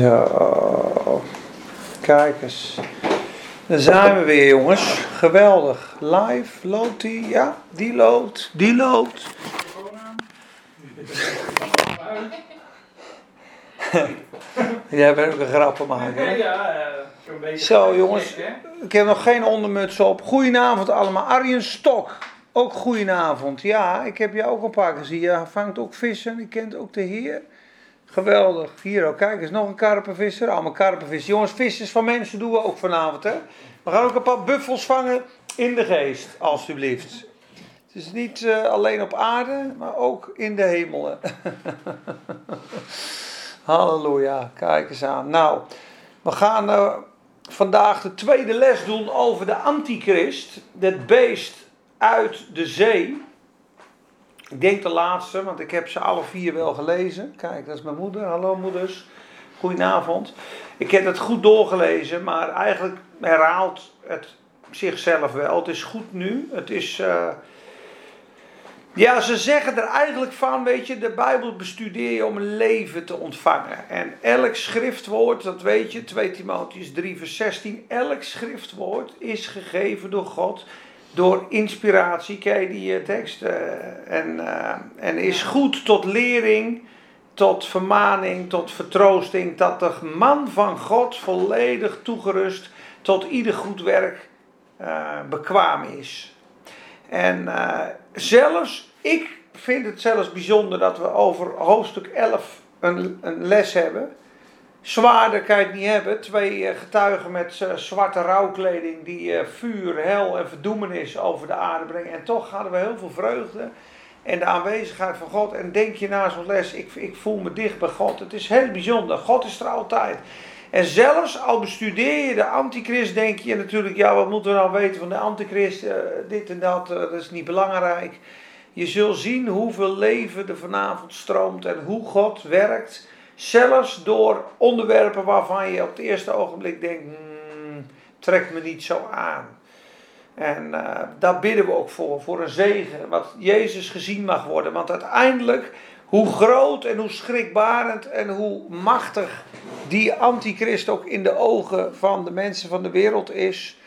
Zo. Kijk eens. Daar zijn we weer, jongens. Geweldig. Live, loopt die? Ja, die loopt. Die loopt. Jij bent ook een grappenmaker. hè? Ja, beetje. Zo, jongens. Ik heb nog geen ondermuts op. Goedenavond allemaal. Arjen Stok. Ook goedenavond. Ja, ik heb je ook een paar gezien. Je vangt ook vissen. Je kent ook de heer. Geweldig. Hier ook. Kijk eens, nog een karpenvisser. Allemaal karpenvissers. Jongens, vissers van mensen doen we ook vanavond, hè. We gaan ook een paar buffels vangen in de geest, alstublieft. Het is niet eh, alleen op aarde, maar ook in de hemelen. Halleluja. Kijk eens aan. Nou, we gaan eh, vandaag de tweede les doen over de antichrist. Dat beest uit de zee. Ik denk de laatste, want ik heb ze alle vier wel gelezen. Kijk, dat is mijn moeder. Hallo moeders. Goedenavond. Ik heb het goed doorgelezen, maar eigenlijk herhaalt het zichzelf wel. Het is goed nu. Het is. eh, ja, ze zeggen er eigenlijk van, weet je, de Bijbel bestudeer je om een leven te ontvangen. En elk schriftwoord, dat weet je, 2 Timotheus 3 vers 16, elk schriftwoord is gegeven door God, door inspiratie, ken je die eh, tekst, eh, en, eh, en is goed tot lering, tot vermaning, tot vertroosting, dat de man van God volledig toegerust tot ieder goed werk bekwaam is. En zelfs, ik vind het zelfs bijzonder dat we over hoofdstuk 11 een, een les hebben. Zwaarder kan je het niet hebben. Twee eh, getuigen met eh, zwarte rouwkleding die eh, vuur, hel en verdoemenis over de aarde brengen. En toch hadden we heel veel vreugde en de aanwezigheid van God. En denk je na zo'n les, ik, ik voel me dicht bij God. Het is heel bijzonder. God is er altijd. En zelfs al bestudeer je de antichrist, denk je natuurlijk, ja, wat moeten we nou weten van de antichrist? Dit en dat, dat is niet belangrijk. Je zult zien hoeveel leven er vanavond stroomt en hoe God werkt. Zelfs door onderwerpen waarvan je op het eerste ogenblik denkt, hmm, trekt me niet zo aan. En eh, daar bidden we ook voor, voor een zegen, wat Jezus gezien mag worden. Want uiteindelijk, hoe groot en hoe schrikbarend en hoe machtig die antichrist ook in de ogen van de mensen van de wereld is.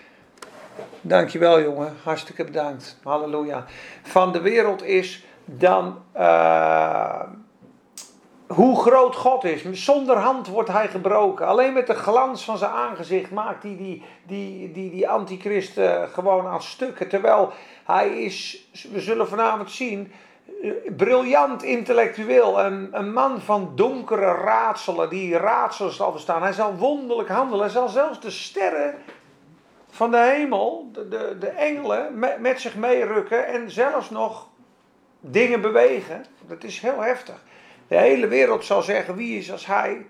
Dankjewel jongen, hartstikke bedankt. Halleluja. Van de wereld is dan eh, hoe groot God is. Zonder hand wordt hij gebroken. Alleen met de glans van zijn aangezicht maakt hij die, die, die, die antichrist eh, gewoon aan stukken. Terwijl hij is, we zullen vanavond zien, eh, briljant intellectueel. Een, een man van donkere raadselen, die raadsels zal verstaan. Hij zal wonderlijk handelen. Hij zal zelfs de sterren van de hemel, de, de, de engelen, met, met zich meerukken en zelfs nog dingen bewegen. Dat is heel heftig. De hele wereld zal zeggen: wie is als hij?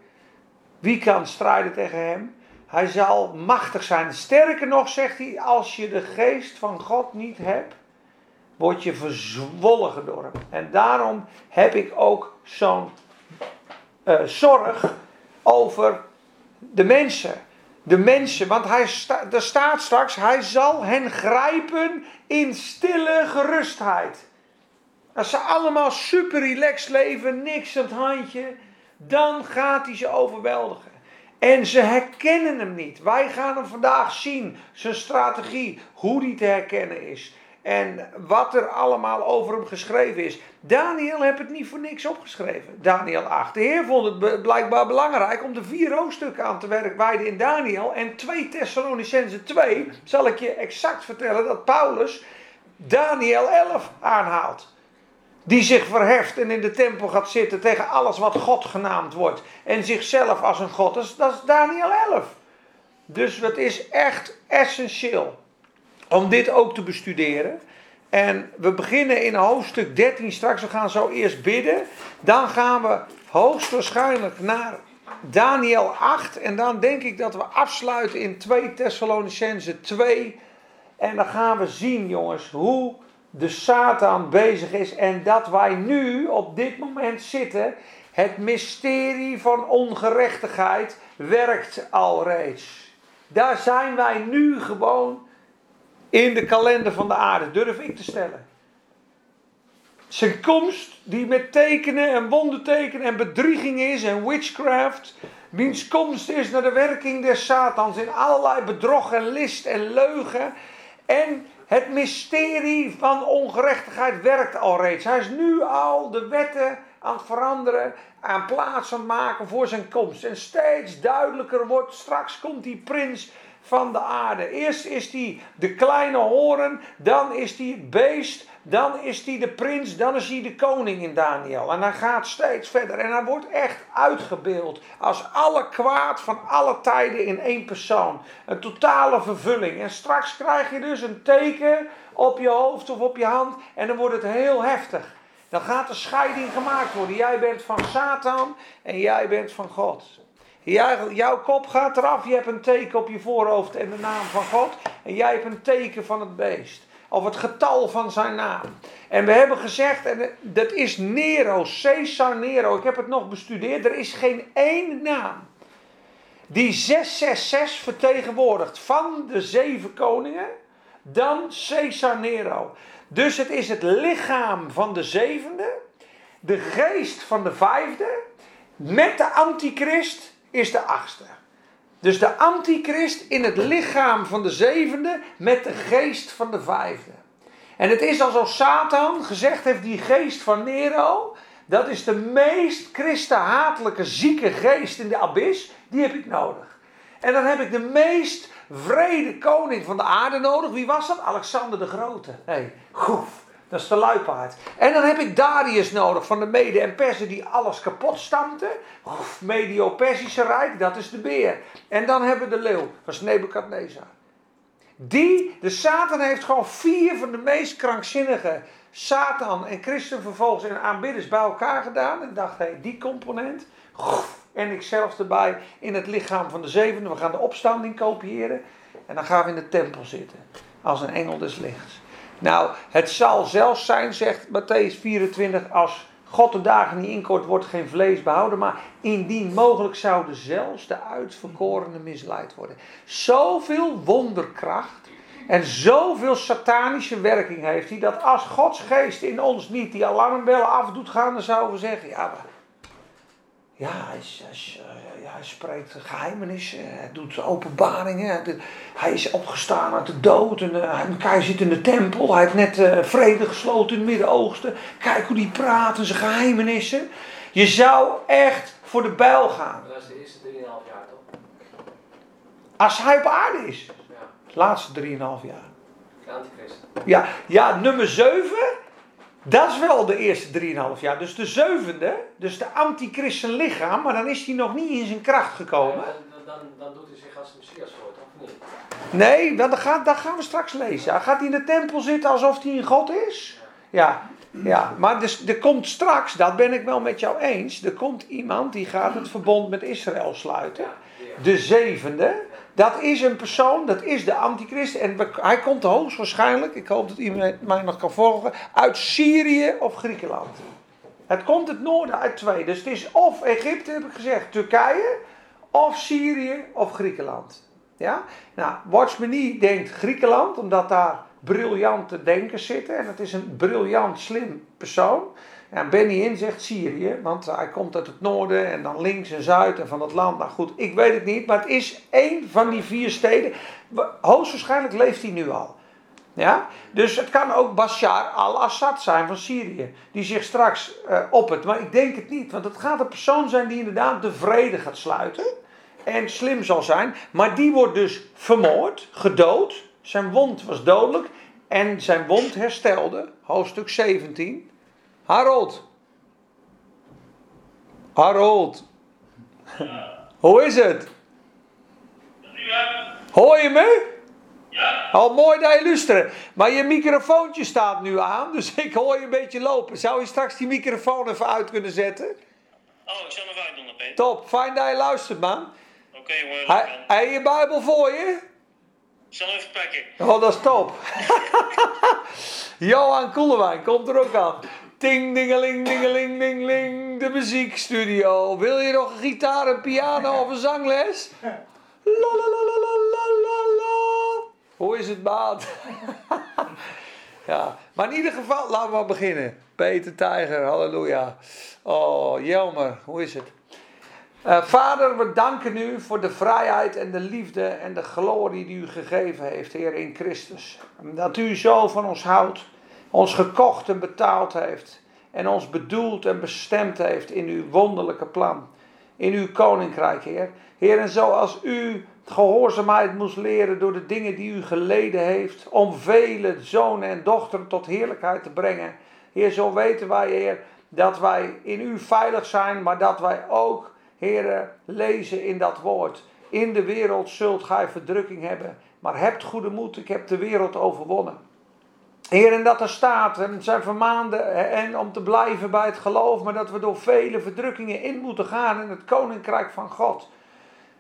Wie kan strijden tegen hem? Hij zal machtig zijn. Sterker nog, zegt hij: als je de geest van God niet hebt, word je verzwolgen door hem. En daarom heb ik ook zo'n eh, zorg over de mensen. De mensen, want hij sta, er staat straks: hij zal hen grijpen in stille gerustheid. Als ze allemaal super relaxed leven, niks aan het handje, dan gaat hij ze overweldigen. En ze herkennen hem niet. Wij gaan hem vandaag zien, zijn strategie, hoe die te herkennen is. En wat er allemaal over hem geschreven is. Daniel heeft het niet voor niks opgeschreven. Daniel 8. De Heer vond het blijkbaar belangrijk om de vier hoofdstukken aan te werk wijden in Daniel. En 2 Thessalonicense 2 zal ik je exact vertellen dat Paulus Daniel 11 aanhaalt die zich verheft en in de tempel gaat zitten tegen alles wat God genaamd wordt. En zichzelf als een God. Is, dat is Daniel 11. Dus het is echt essentieel om dit ook te bestuderen. En we beginnen in hoofdstuk 13 straks. We gaan zo eerst bidden. Dan gaan we hoogstwaarschijnlijk naar Daniel 8. En dan denk ik dat we afsluiten in 2 Thessalonicense 2. En dan gaan we zien, jongens, hoe de Satan bezig is en dat wij nu op dit moment zitten. Het mysterie van ongerechtigheid werkt al reeds. Daar zijn wij nu gewoon in de kalender van de aarde, durf ik te stellen. Zijn komst, die met tekenen en wondertekenen en bedrieging is en witchcraft, Wiens komst is naar de werking des Satans in allerlei bedrog en list en leugen. En het mysterie van ongerechtigheid werkt al reeds. Hij is nu al de wetten aan het veranderen, aan plaats maken voor zijn komst. En steeds duidelijker wordt, straks komt die prins van de aarde. Eerst is hij de kleine horen, dan is hij beest, dan is hij de prins, dan is hij de koning in Daniel. En hij gaat steeds verder en hij wordt echt uitgebeeld als alle kwaad van alle tijden in één persoon. Een totale vervulling. En straks krijg je dus een teken op je hoofd of op je hand en dan wordt het heel heftig. Dan gaat de scheiding gemaakt worden. Jij bent van Satan en jij bent van God. jouw kop gaat eraf. Je hebt een teken op je voorhoofd en de naam van God. En jij hebt een teken van het beest. Of het getal van zijn naam. En we hebben gezegd, en dat is Nero, Caesar Nero. Ik heb het nog bestudeerd. Er is geen één naam die 666 vertegenwoordigt van de zeven koningen dan Caesar Nero. Dus het is het lichaam van de zevende, de geest van de vijfde, met de antichrist is de achtste. Dus de antichrist in het lichaam van de zevende met de geest van de vijfde. En het is alsof Satan gezegd heeft, die geest van Nero, dat is de meest christenhatelijke zieke geest in de abyss, die heb ik nodig. En dan heb ik de meest vrede koning van de aarde nodig. Wie was dat? Alexander de Grote. hey, goef, dat is de luipaard. En dan heb ik Darius nodig van de Mede en Persen die alles kapot stampte. Medio-Persische Rijk, dat is de beer. En dan hebben we de leeuw, dat is Nebukadnezar. Die, de Satan heeft gewoon vier van de meest krankzinnige Satan en christenvervolgers en aanbidders bij elkaar gedaan. En dacht, hey, die component, en ik zelf erbij in het lichaam van de zevende. We gaan de opstanding kopiëren. En dan gaan we in de tempel zitten. Als een engel des lichts. Nou, het zal zelfs zijn, zegt Matthäus 24, als God de dagen niet inkort, wordt geen vlees behouden. Maar indien mogelijk zouden zelfs de uitverkorenen misleid worden. Zoveel wonderkracht en zoveel satanische werking heeft hij, dat als Gods geest in ons niet die alarmbellen afdoet gaan, dan zouden we zeggen, ja, maar ja, hij, hij, eh, ja, hij spreekt geheimenissen, hij doet openbaringen. Hij is opgestaan uit de dood. En, uh, hij zit in de tempel. Hij heeft net uh, vrede gesloten in het Midden-Oosten. Kijk hoe die praat en zijn geheimenissen. Je zou echt voor de bijl gaan. Dat is de eerste 3,5 jaar toch? Als hij op aarde is. Ja. De laatste 3,5 jaar. De antichrist. Ja, ja, nummer 7 dat is wel de eerste 3,5 jaar. Dus de zevende, dus de antichristen lichaam, maar dan is hij nog niet in zijn kracht gekomen. dan, dan, dan, doet hij zich als de Messias voor, of niet? Nee, dat, gaat, dat gaan we straks lezen. Hij gaat hij in de tempel zitten alsof hij een God is? Ja, ja. maar dus, er komt straks, dat ben ik wel met jou eens, er komt iemand die gaat het verbond met Israël sluiten. De zevende. Dat is een persoon, dat is de antichrist. En hij komt hoogstwaarschijnlijk, ik hoop dat iemand mij nog kan volgen, uit Syrië of Griekenland. Het komt het noorden uit twee. Dus het is of Egypte, heb ik gezegd, Turkije, of Syrië of Griekenland. Ja? Nou, Watchmenie denkt Griekenland, omdat daar briljante denkers zitten. En het is een briljant, slim persoon. En Benny in zegt Syrië, want hij komt uit het noorden en dan links en zuid en van het land. Nou goed, ik weet het niet, maar het is één van die vier steden. Hoogstwaarschijnlijk leeft hij nu al. Ja? Dus het kan ook Bashar al-Assad zijn van Syrië, die zich straks uh, op het. Maar ik denk het niet, want het gaat een persoon zijn die inderdaad de vrede gaat sluiten. En slim zal zijn, maar die wordt dus vermoord, gedood. Zijn wond was dodelijk en zijn wond herstelde, hoofdstuk 17. Harold. Harold. Hoe is het? Hoor je me? Ja. Al mooi dat je luistert. Maar je microfoontje staat nu aan, dus ik hoor je een beetje lopen. Zou je straks die microfoon even uit kunnen zetten? Oh, ik zal hem even uitdoen, Peter. Top, fijn dat je luistert, man. Oké, jongen. Heb je Bijbel voor je? Ik zal even pakken. Oh, dat is top. Johan Koelewijn komt er ook aan. Ting, dingeling, dingeling, dingeling. De muziekstudio. Wil je nog een gitaar, een piano of een zangles? La la la la la la la. Hoe is het, maat? ja, maar in ieder geval, laten we beginnen. Peter Tijger, halleluja. Oh, Jelmer, hoe is het? Eh, Vader, we danken u voor de vrijheid en de liefde en de glorie die u gegeven heeft, Heer, in Christus. Dat u zo van ons houdt, ons gekocht en betaald heeft en ons bedoeld en bestemd heeft in uw wonderlijke plan, in uw koninkrijk, Heer. Heer, en zoals u gehoorzaamheid moest leren door de dingen die u geleden heeft, om vele zonen en dochteren tot heerlijkheid te brengen. Heer, zo weten wij, Heer, dat wij in u veilig zijn, maar dat wij ook, Heer, lezen in dat woord. In de wereld zult gij verdrukking hebben, maar hebt goede moed, ik heb de wereld overwonnen. Heer, en dat er staat, en zijn vermaanden en om te blijven bij het geloof, maar dat we door vele verdrukkingen in moeten gaan in het koninkrijk van God.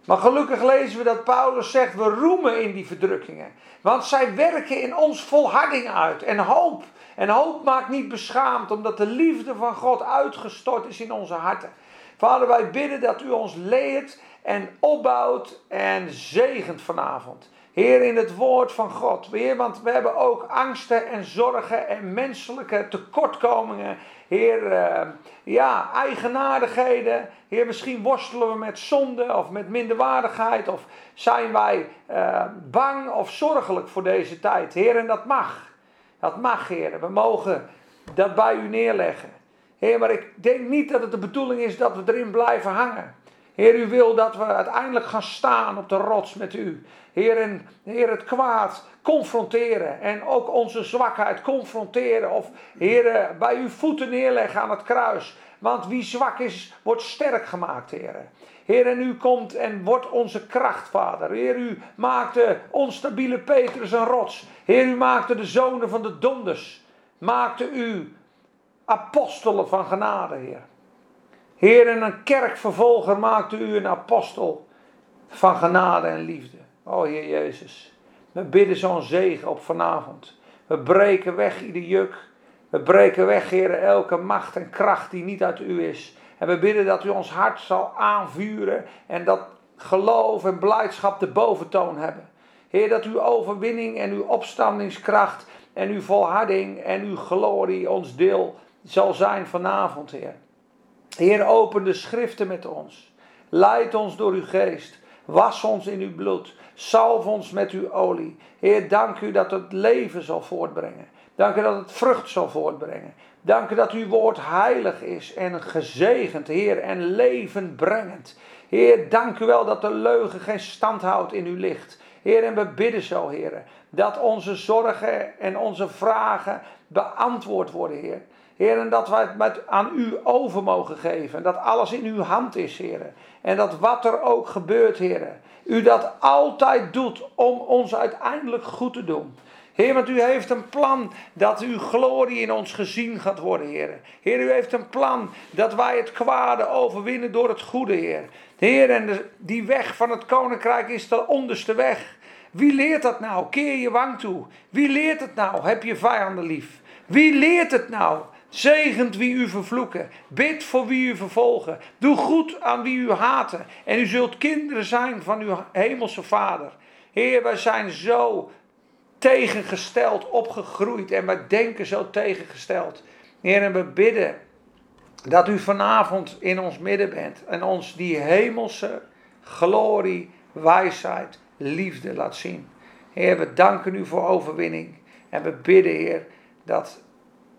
Maar gelukkig lezen we dat Paulus zegt, we roemen in die verdrukkingen. Want zij werken in ons volharding uit en hoop. En hoop maakt niet beschaamd, omdat de liefde van God uitgestort is in onze harten. Vader, wij bidden dat u ons leert en opbouwt en zegent vanavond. Heer, in het woord van God. Heer, want we hebben ook angsten en zorgen en menselijke tekortkomingen. Heer, uh, ja, eigenaardigheden. Heer, misschien worstelen we met zonde of met minderwaardigheid. Of zijn wij uh, bang of zorgelijk voor deze tijd. Heer, en dat mag. Dat mag, Heer. We mogen dat bij u neerleggen. Heer, maar ik denk niet dat het de bedoeling is dat we erin blijven hangen. Heer, u wil dat we uiteindelijk gaan staan op de rots met u. Heer, en, Heer het kwaad confronteren en ook onze zwakheid confronteren. Of Heer, bij uw voeten neerleggen aan het kruis. Want wie zwak is, wordt sterk gemaakt, Heer. Heer, en u komt en wordt onze kracht, Vader. Heer, u maakte onstabiele Petrus een rots. Heer, u maakte de zonen van de donders. Maakte u apostelen van genade, Heer. Heer, en een kerkvervolger maakte u een apostel van genade en liefde. O Heer Jezus, we bidden zo'n zegen op vanavond. We breken weg ieder juk. We breken weg, Heer, elke macht en kracht die niet uit u is. En we bidden dat u ons hart zal aanvuren en dat geloof en blijdschap de boventoon hebben. Heer, dat uw overwinning en uw opstandingskracht en uw volharding en uw glorie ons deel zal zijn vanavond, Heer. Heer, open de schriften met ons. Leid ons door uw geest. Was ons in uw bloed. Salf ons met uw olie. Heer, dank u dat het leven zal voortbrengen. Dank u dat het vrucht zal voortbrengen. Dank u dat uw woord heilig is en gezegend, Heer, en levenbrengend. Heer, dank u wel dat de leugen geen stand houdt in uw licht. Heer, en we bidden zo, Heer, dat onze zorgen en onze vragen beantwoord worden, Heer. Heer, en dat wij het met, aan u over mogen geven. En dat alles in uw hand is, Heer. En dat wat er ook gebeurt, Heer, u dat altijd doet om ons uiteindelijk goed te doen. Heer, want u heeft een plan dat uw glorie in ons gezien gaat worden, Heer. Heer, u heeft een plan dat wij het kwade overwinnen door het goede, Heer. Heer, en die weg van het koninkrijk is de onderste weg. Wie leert dat nou? Keer je wang toe. Wie leert het nou? Heb je vijanden lief? Wie leert het nou? Zegent wie u vervloeken. Bid voor wie u vervolgen. Doe goed aan wie u haten. En u zult kinderen zijn van uw hemelse Vader. Heer, wij zijn zo tegengesteld opgegroeid en wij denken zo tegengesteld. Heer, en we bidden dat u vanavond in ons midden bent en ons die hemelse glorie, wijsheid, liefde laat zien. Heer, we danken u voor overwinning en we bidden, Heer, dat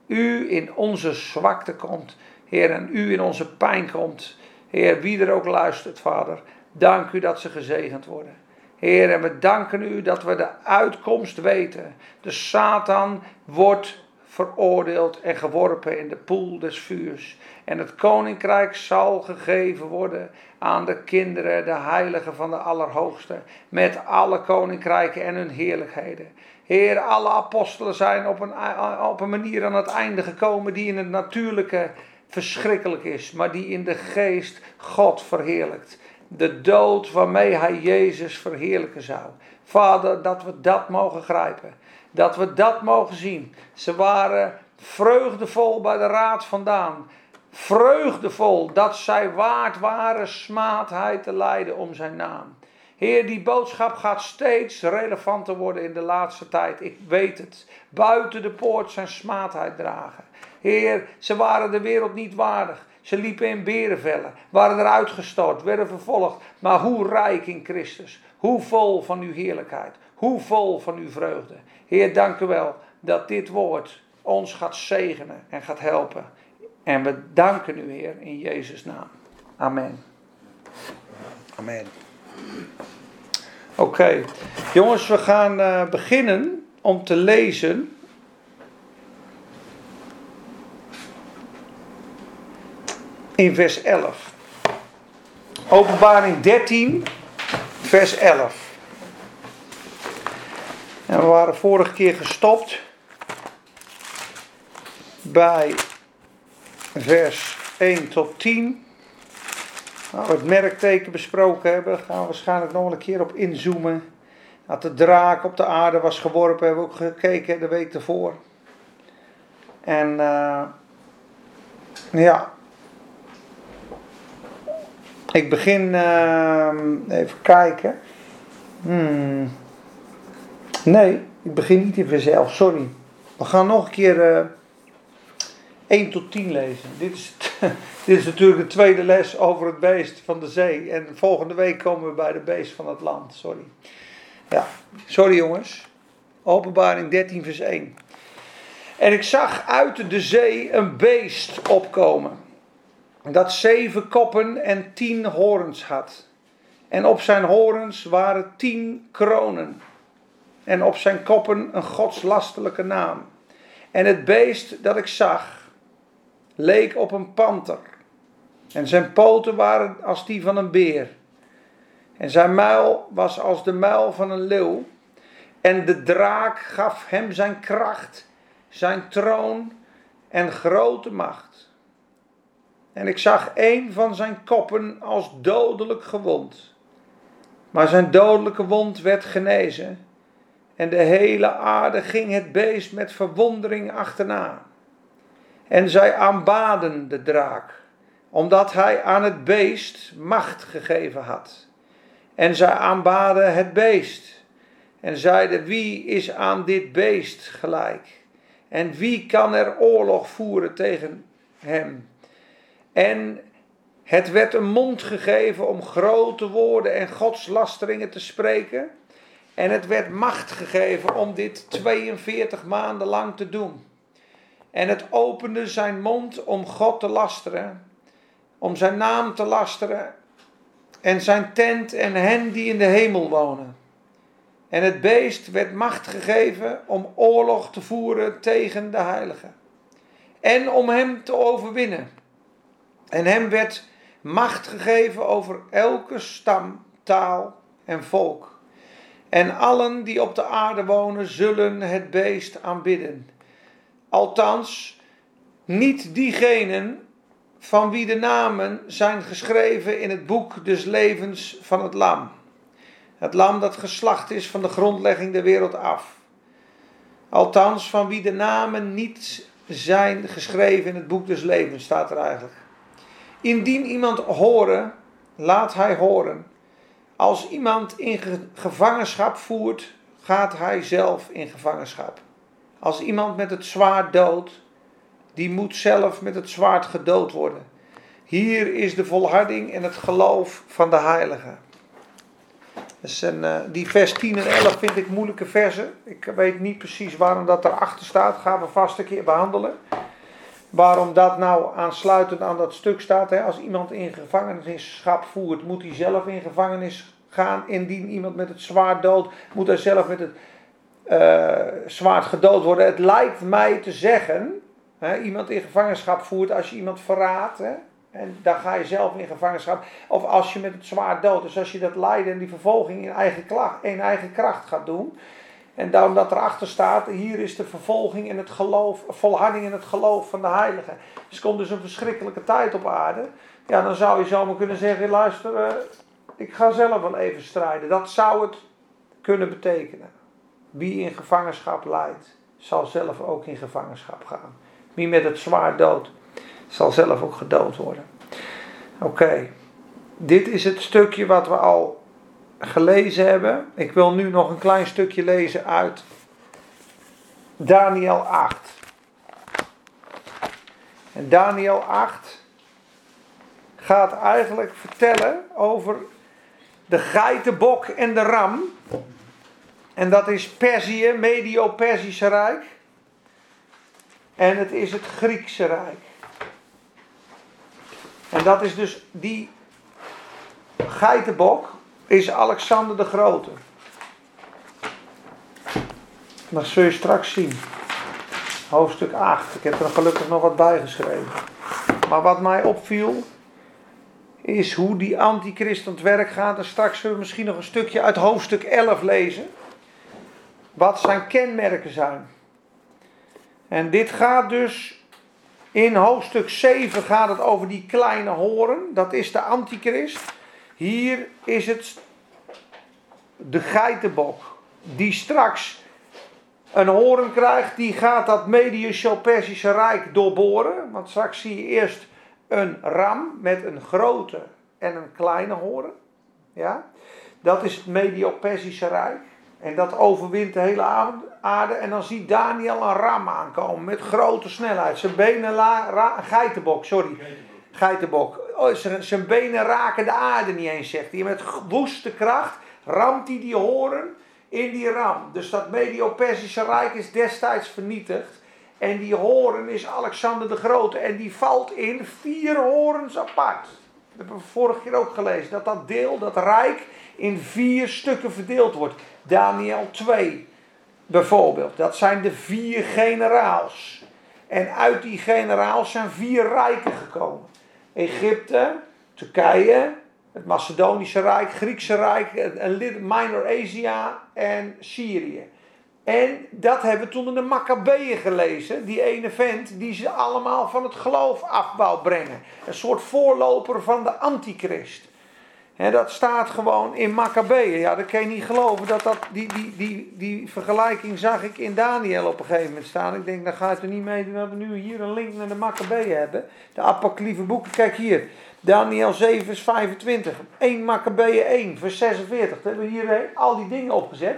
u in onze zwakte komt. Heer, en u in onze pijn komt. Heer, wie er ook luistert, Vader, dank u dat ze gezegend worden. Heer, en we danken u dat we de uitkomst weten. De Satan wordt veroordeeld en geworpen in de poel des vuurs. En het koninkrijk zal gegeven worden aan de kinderen, de heiligen van de Allerhoogste, met alle koninkrijken en hun heerlijkheden. Heer, alle apostelen zijn op een, op een manier aan het einde gekomen die in het natuurlijke verschrikkelijk is, maar die in de geest God verheerlijkt. De dood waarmee hij Jezus verheerlijken zou. Vader, dat we dat mogen grijpen. Dat we dat mogen zien. Ze waren vreugdevol bij de raad vandaan. Vreugdevol dat zij waard waren smaadheid te lijden om zijn naam. Heer, die boodschap gaat steeds relevanter worden in de laatste tijd. Ik weet het. Buiten de poort zijn smaadheid dragen. Heer, ze waren de wereld niet waardig. Ze liepen in berenvellen, waren eruit gestort, werden vervolgd. Maar hoe rijk in Christus. Hoe vol van uw heerlijkheid. Hoe vol van uw vreugde. Heer, dank u wel dat dit woord ons gaat zegenen en gaat helpen. En we danken u, Heer, in Jezus' naam. Amen. Amen. Oké, jongens, we gaan uh, beginnen om te lezen. In vers 11. Openbaring 13, vers 11. En we waren vorige keer gestopt bij vers 1 tot 10. Nou, het merkteken besproken hebben, gaan we waarschijnlijk nog wel een keer op inzoomen. Dat de draak op de aarde was geworpen, hebben we ook gekeken de week ervoor. En uh, ja, ik begin uh, even kijken. Hmm. Nee, ik begin niet in 11, sorry. We gaan nog een keer uh, 1 tot 10 lezen. Dit is, dit is natuurlijk de tweede les over het beest van de zee. En volgende week komen we bij de beest van het land. Sorry. Ja, sorry jongens. Openbaring 13, vers 1. En ik zag uit de zee een beest opkomen. Dat zeven koppen en tien horens had. En op zijn horens waren tien kronen. En op zijn koppen een godslastelijke naam. En het beest dat ik zag leek op een panter. En zijn poten waren als die van een beer. En zijn muil was als de muil van een leeuw. En de draak gaf hem zijn kracht, zijn troon en grote macht. En ik zag een van zijn koppen als dodelijk gewond. Maar zijn dodelijke wond werd genezen. En de hele aarde ging het beest met verwondering achterna. En zij aanbaden de draak, omdat hij aan het beest macht gegeven had. En zij aanbaden het beest en zeiden: Wie is aan dit beest gelijk? En wie kan er oorlog voeren tegen hem? En het werd een mond gegeven om grote woorden en godslasteringen te spreken. En het werd macht gegeven om dit 42 maanden lang te doen. En het opende zijn mond om God te lasteren, om zijn naam te lasteren en zijn tent en hen die in de hemel wonen. En het beest werd macht gegeven om oorlog te voeren tegen de heiligen. En om hem te overwinnen. En hem werd macht gegeven over elke stam, taal en volk. En allen die op de aarde wonen zullen het beest aanbidden Althans, niet diegenen van wie de namen zijn geschreven in het boek des levens van het lam. Het lam dat geslacht is van de grondlegging der wereld af. Althans, van wie de namen niet zijn geschreven in het boek des levens, staat er eigenlijk. Indien iemand horen, laat hij horen. Als iemand in gevangenschap voert, gaat hij zelf in gevangenschap. Als iemand met het zwaard doodt, die moet zelf met het zwaard gedood worden. Hier is de volharding en het geloof van de heiligen. Dus een, uh, die vers 10 en 11 vind ik moeilijke versen. Ik weet niet precies waarom dat erachter staat. Gaan we vast een keer behandelen. Waarom dat nou aansluitend aan dat stuk staat. Hè? Als iemand in gevangenschap voert, moet hij zelf in gevangenis gaan. Indien iemand met het zwaard doodt, moet hij zelf met het uh, zwaard gedood worden. Het lijkt mij te zeggen, hè, iemand in gevangenschap voert als je iemand verraadt. En dan ga je zelf in gevangenschap. Of als je met het zwaard dood. Dus als je dat lijden en die vervolging in eigen, klacht, in eigen kracht gaat doen. En daarom dat erachter staat, hier is de vervolging en het geloof, volharding in het geloof van de heiligen. Dus komt dus een verschrikkelijke tijd op aarde. Ja, dan zou je zomaar kunnen zeggen, luister, uh, ik ga zelf wel even strijden. Dat zou het kunnen betekenen. Wie in gevangenschap leidt, zal zelf ook in gevangenschap gaan. Wie met het zwaard dood, zal zelf ook gedood worden. Oké, dit is het stukje wat we al gelezen hebben. Ik wil nu nog een klein stukje lezen uit Daniel 8. En Daniel 8, gaat eigenlijk vertellen over de geitenbok en de ram. En dat is Perzië, Medio-Persische Rijk. En het is het Griekse Rijk. En dat is dus die geitenbok is Alexander de Grote. Dat zul je straks zien. Hoofdstuk 8. Ik heb er gelukkig nog wat bij geschreven. Maar wat mij opviel, is hoe die antichrist aan het werk gaat. En straks zullen we misschien nog een stukje uit hoofdstuk 11 lezen. Wat zijn kenmerken zijn. En dit gaat dus in hoofdstuk 7 gaat het over die kleine horen. Dat is de antichrist. Hier is het de geitenbok. Die straks een horen krijgt. Die gaat dat Medio-Persische Rijk doorboren. Want straks zie je eerst een ram met een grote en een kleine horen. Ja? Dat is het Medio-Persische Rijk. En dat overwint de hele aarde. En dan ziet Daniel een ram aankomen met grote snelheid. Zijn benen, la, ra, geitenbok, sorry. Geitenbok. Oh, zijn benen raken de aarde niet eens, zegt hij. Met woeste kracht ramt hij die horen in die ram. Dus dat Medio-Persische Rijk is destijds vernietigd. En die horen is Alexander de Grote. En die valt in vier horens apart. Dat hebben we vorige keer ook gelezen. Dat dat deel, dat rijk, in vier stukken verdeeld wordt. Daniel 2 bijvoorbeeld. Dat zijn de vier generaals. En uit die generaals zijn vier rijken gekomen. Egypte, Turkije, het Macedonische Rijk, Griekse Rijk, Minor Asia en Syrië. En dat hebben we toen in de Maccabeeën gelezen. Die ene vent die ze allemaal van het geloof af wou brengen. Een soort voorloper van de antichrist. En dat staat gewoon in Maccabeeën. Ja, dat kan je niet geloven. Dat dat, die, die, die, die vergelijking zag ik in Daniel op een gegeven moment staan. Ik denk, dan ga je er niet mee doen dat we nu hier een link naar de Maccabeeën hebben. De apocryfe boeken. Kijk hier. Daniel 7 vers 25. 1 Maccabeeën 1 vers 46. Daar hebben we hier eh, al die dingen opgezet.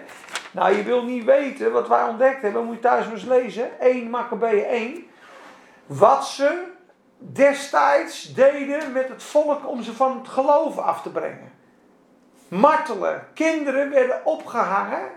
Nou, je wil niet weten wat wij ontdekt hebben. Moet je thuis maar eens lezen. 1 Maccabeeën 1. Wat ze destijds deden met het volk om ze van het geloof af te brengen. Martelen. Kinderen werden opgehangen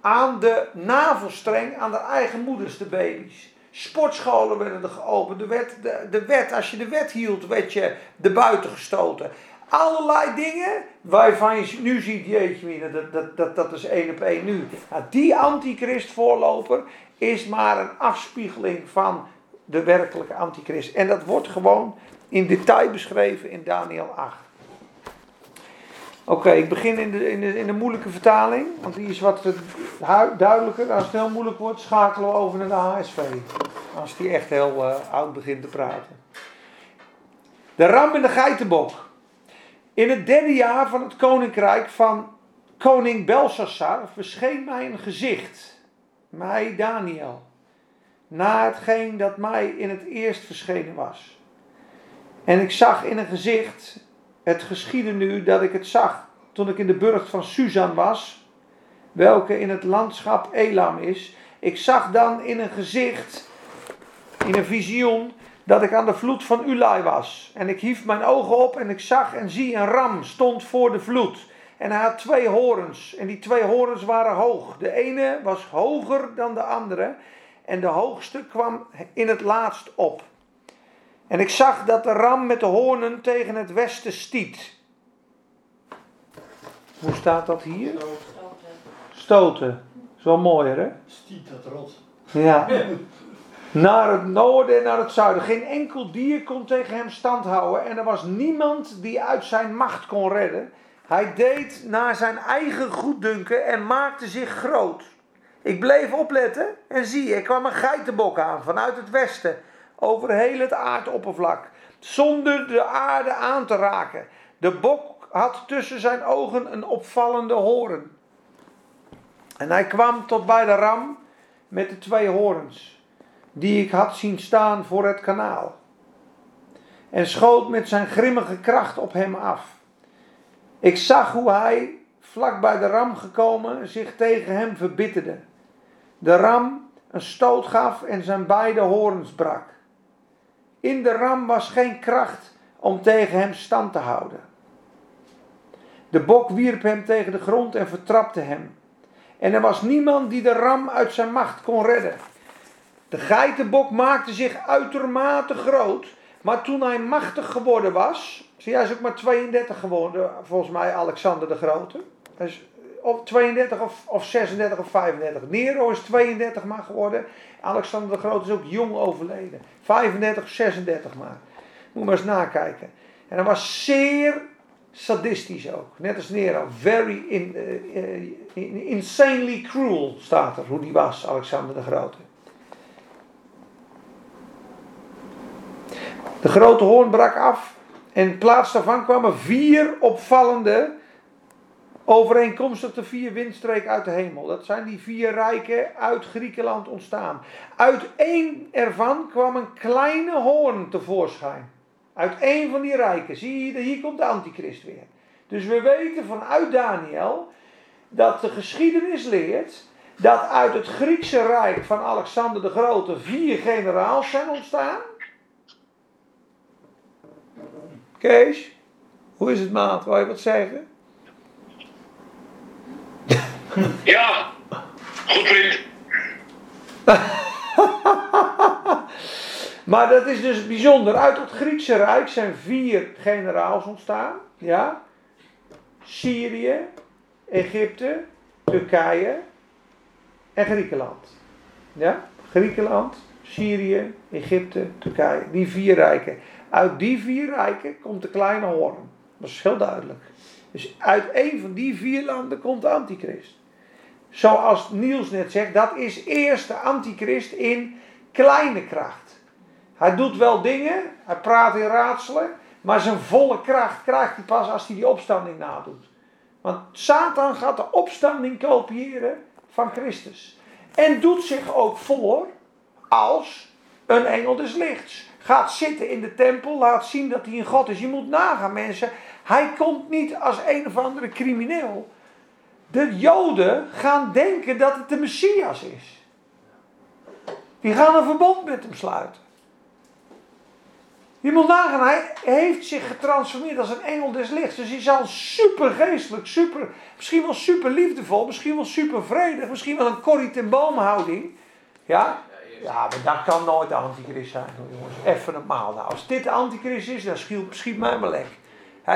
aan de navelstreng aan de eigen moeders, de baby's. Sportscholen werden er geopend. De wet, de, de wet, als je de wet hield, werd je de buiten gestoten. Allerlei dingen waarvan je nu ziet, jeetje, dat, dat, dat, dat is één op één nu. Nou, die antichrist voorloper is maar een afspiegeling van de werkelijke antichrist. En dat wordt gewoon in detail beschreven in Daniel 8. Oké, ik begin in de, in, de, in de moeilijke vertaling, want die is wat duidelijker. Als het heel moeilijk wordt, schakelen we over naar de HSV. Als die echt heel uh, oud begint te praten. De ram en de geitenbok. In het derde jaar van het koninkrijk van koning Belshazzar verscheen mij een gezicht, mij Daniel, na hetgeen dat mij in het eerst verschenen was. En ik zag in een gezicht, het geschiedde nu dat ik het zag toen ik in de burcht van Susan was, welke in het landschap Elam is. Ik zag dan in een gezicht, in een visioen, dat ik aan de vloed van Ulai was. En ik hief mijn ogen op en ik zag en zie een ram stond voor de vloed. En hij had twee horens. En die twee horens waren hoog. De ene was hoger dan de andere. En de hoogste kwam in het laatst op. En ik zag dat de ram met de hoornen tegen het westen stiet. Hoe staat dat hier? Stoten. Is wel mooier, hè? Stiet dat rot. Ja. Naar het noorden en naar het zuiden. Geen enkel dier kon tegen hem stand houden. En er was niemand die uit zijn macht kon redden. Hij deed naar zijn eigen goeddunken en maakte zich groot. Ik bleef opletten en zie, er kwam een geitenbok aan vanuit het westen. Over heel het aardoppervlak. Zonder de aarde aan te raken. De bok had tussen zijn ogen een opvallende hoorn. En hij kwam tot bij de ram met de twee horens die ik had zien staan voor het kanaal. En schoot met zijn grimmige kracht op hem af. Ik zag hoe hij, vlak bij de ram gekomen, zich tegen hem verbitterde. De ram een stoot gaf en zijn beide horens brak. In de ram was geen kracht om tegen hem stand te houden. De bok wierp hem tegen de grond en vertrapte hem. En er was niemand die de ram uit zijn macht kon redden. De geitenbok maakte zich uitermate groot, maar toen hij machtig geworden was, hij is ook maar 32 geworden, volgens mij Alexander de Grote. Hij is of 32 of, of 36 of 35. Nero is 32 maar geworden. Alexander de Grote is ook jong overleden. 35 of 36 maar. Moet maar eens nakijken. En hij was zeer sadistisch ook. Net als Nero. Very in, uh, insanely cruel staat er. Hoe die was, Alexander de Grote. De grote hoorn brak af. En in plaats daarvan kwamen vier opvallende overeenkomstig de vier windstreken uit de hemel. Dat zijn die vier rijken uit Griekenland ontstaan. Uit één ervan kwam een kleine hoorn tevoorschijn. Uit één van die rijken. Zie je, hier komt de antichrist weer. Dus we weten vanuit Daniel dat de geschiedenis leert dat uit het Griekse rijk van Alexander de Grote vier generaals zijn ontstaan. Kees, hoe is het maat? Wil je wat zeggen? Ja, goed vriend. maar dat is dus bijzonder. Uit het Griekse Rijk zijn vier generaals ontstaan. Ja? Syrië, Egypte, Turkije en Griekenland. Ja? Griekenland, Syrië, Egypte, Turkije. Die vier rijken. Uit die vier rijken komt de kleine hoorn. Dat is heel duidelijk. Dus uit een van die vier landen komt de antichrist. Zoals Niels net zegt, dat is eerst de antichrist in kleine kracht. Hij doet wel dingen, hij praat in raadselen, maar zijn volle kracht krijgt hij pas als hij die opstanding nadoet. Want Satan gaat de opstanding kopiëren van Christus. En doet zich ook voor als een engel des lichts. Gaat zitten in de tempel, laat zien dat hij een God is. Je moet nagaan mensen, hij komt niet als een of andere crimineel. De Joden gaan denken dat het de Messias is. Die gaan een verbond met hem sluiten. Je moet nagaan, hij heeft zich getransformeerd als een engel des lichts. Dus hij zal super geestelijk, super, misschien wel super liefdevol, misschien wel super vredig, misschien wel een Corrie ten Boom houding. Ja? Ja, maar dat kan nooit de antichrist zijn, jongens. Even normaal. Nou, als dit de antichrist is, dan schiet, mij maar lek.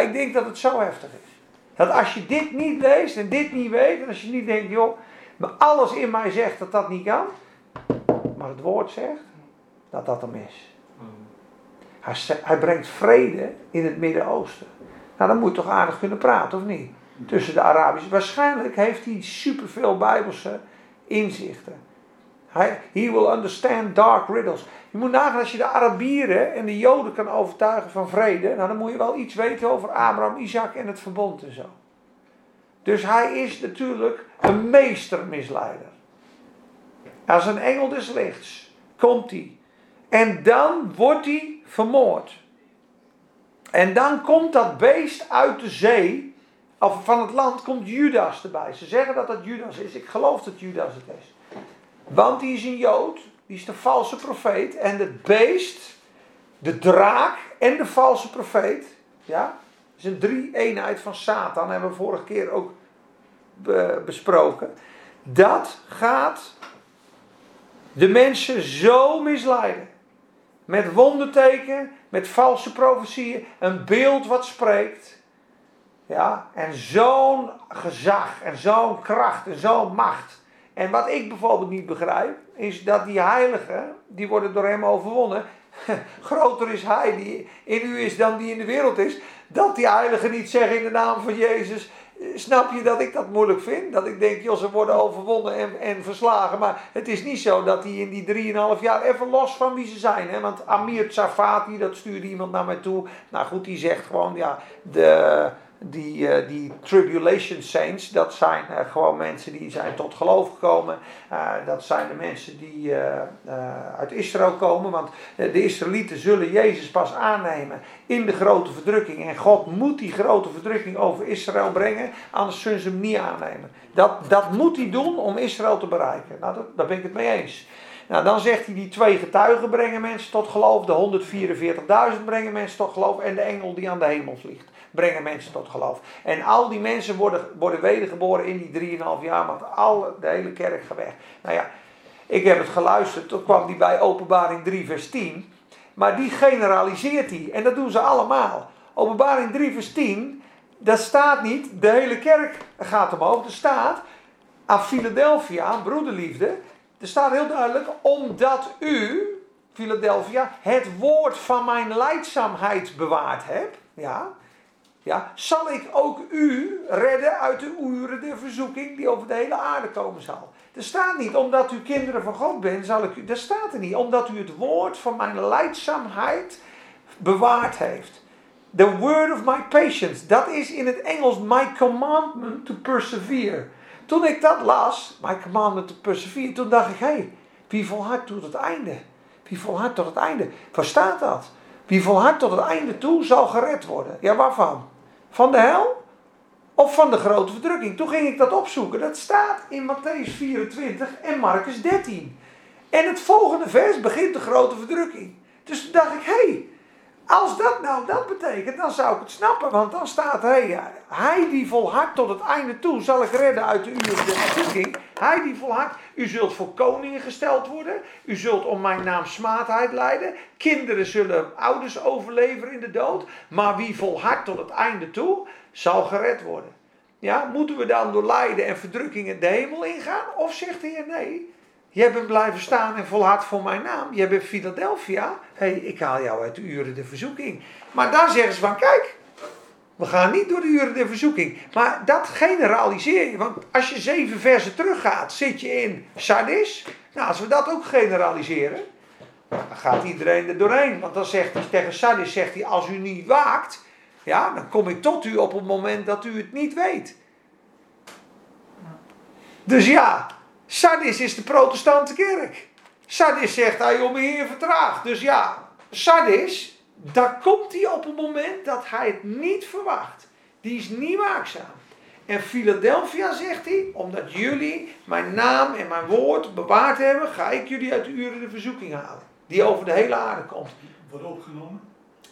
Ik denk dat het zo heftig is. Dat als je dit niet leest en dit niet weet, en als je niet denkt, joh, maar alles in mij zegt dat dat niet kan, maar het woord zegt dat dat hem is. Hij, hij brengt vrede in het Midden-Oosten. Nou, dan moet je toch aardig kunnen praten, of niet? Tussen de Arabische. Waarschijnlijk heeft hij superveel Bijbelse inzichten. Hij, he will understand dark riddles. Je moet nagaan als je de Arabieren en de Joden kan overtuigen van vrede. Nou, dan moet je wel iets weten over Abraham, Isaac en het verbond en zo. Dus hij is natuurlijk een meestermisleider. Als een engel des lichts komt hij. En dan wordt hij vermoord. En dan komt dat beest uit de zee, of van het land, komt Judas erbij. Ze zeggen dat dat Judas is. Ik geloof dat Judas het is. Want die is een Jood, die is de valse profeet. En het beest, de draak en de valse profeet, ja, is een drie-eenheid van Satan, hebben we vorige keer ook besproken. Dat gaat de mensen zo misleiden. Met wonderteken, met valse profetieën, een beeld wat spreekt. Ja, en zo'n gezag en zo'n kracht en zo'n macht. En wat ik bijvoorbeeld niet begrijp, is dat die heiligen, die worden door hem overwonnen. Groter is hij die in u is dan die in de wereld is. Dat die heiligen niet zeggen in de naam van Jezus. Snap je dat ik dat moeilijk vind? Dat ik denk, joh, ze worden overwonnen en, en verslagen. Maar het is niet zo dat die in die 3,5 jaar even los van wie ze zijn. Hè? Want Amir Tsafati, dat stuurde iemand naar mij toe. Nou goed, die zegt gewoon, ja, de die, uh, die tribulation saints, dat zijn uh, gewoon mensen die zijn tot geloof gekomen. Uh, dat zijn de mensen die uit Israël komen. Want de Israëlieten zullen Jezus pas aannemen in de grote verdrukking. En God moet die grote verdrukking over Israël brengen, anders zullen ze hem niet aannemen. Dat, dat moet hij doen om Israël te bereiken. Nou, dat, daar ben ik het mee eens. Nou, dan zegt hij die twee getuigen brengen mensen tot geloof. De 144.000 brengen mensen tot geloof. En de engel die aan de hemel vliegt brengen mensen tot geloof. En al die mensen worden, worden wedergeboren in die 3,5 jaar, want alle, de hele kerk gaat weg. Nou ja, ik heb het geluisterd, toen kwam die bij openbaring 3 vers 10. Maar die generaliseert hij. En dat doen ze allemaal. Openbaring 3 vers 10, dat staat niet, de hele kerk gaat omhoog. Er staat, aan Philadelphia, broederliefde, er staat heel duidelijk, omdat u, Philadelphia, het woord van mijn leidzaamheid bewaard hebt. Ja, ja, zal ik ook u redden uit de uren der verzoeking die over de hele aarde komen zal. Er staat niet, omdat u kinderen van God bent, zal ik u. Er staat er niet, omdat u het woord van mijn leidzaamheid bewaard heeft. The word of my patience. Dat is in het Engels my commandment to persevere. Toen ik dat las, my commandment to persevere, toen dacht ik, hé, hey, wie volhardt tot het einde? Wie volhardt tot het einde? Waar staat dat? Wie volhardt tot het einde toe, zal gered worden. Ja, waarvan? Van de hel? Of van de grote verdrukking? Toen ging ik dat opzoeken. Dat staat in Matthäus 24 en Marcus 13. En het volgende vers begint de grote verdrukking. Dus toen dacht ik, hé, hey, als dat nou dat betekent, dan zou ik het snappen. Want dan staat hij, hij die volhardt tot het einde toe, zal ik redden uit de der verdrukking. Hij die volhardt, u zult voor koningen gesteld worden. U zult om mijn naam smaadheid leiden. Kinderen zullen ouders overleveren in de dood. Maar wie volhardt tot het einde toe, zal gered worden. Ja, moeten we dan door lijden en verdrukkingen de hemel ingaan? Of zegt de Heer nee? Jij bent blijven staan en volhard voor mijn naam. Jij bent Philadelphia. Hé, hey, ik haal jou uit de uren de verzoeking. Maar dan zeggen ze van, kijk, we gaan niet door de uren de verzoeking. Maar dat generaliseer je. Want als je zeven versen teruggaat, zit je in Sardis. Nou, als we dat ook generaliseren, dan gaat iedereen er doorheen. Want dan zegt hij tegen Sardis, zegt hij, als u niet waakt, ja, dan kom ik tot u op het moment dat u het niet weet. Dus ja, Sardis is de protestante kerk. Sardis zegt, hij om heer vertraagt. Dus ja, Sardis, daar komt hij op het moment dat hij het niet verwacht. Die is niet waakzaam. En Philadelphia zegt hij, omdat jullie mijn naam en mijn woord bewaard hebben, ga ik jullie uit de uren de verzoeking halen. Die over de hele aarde komt. Wordt opgenomen?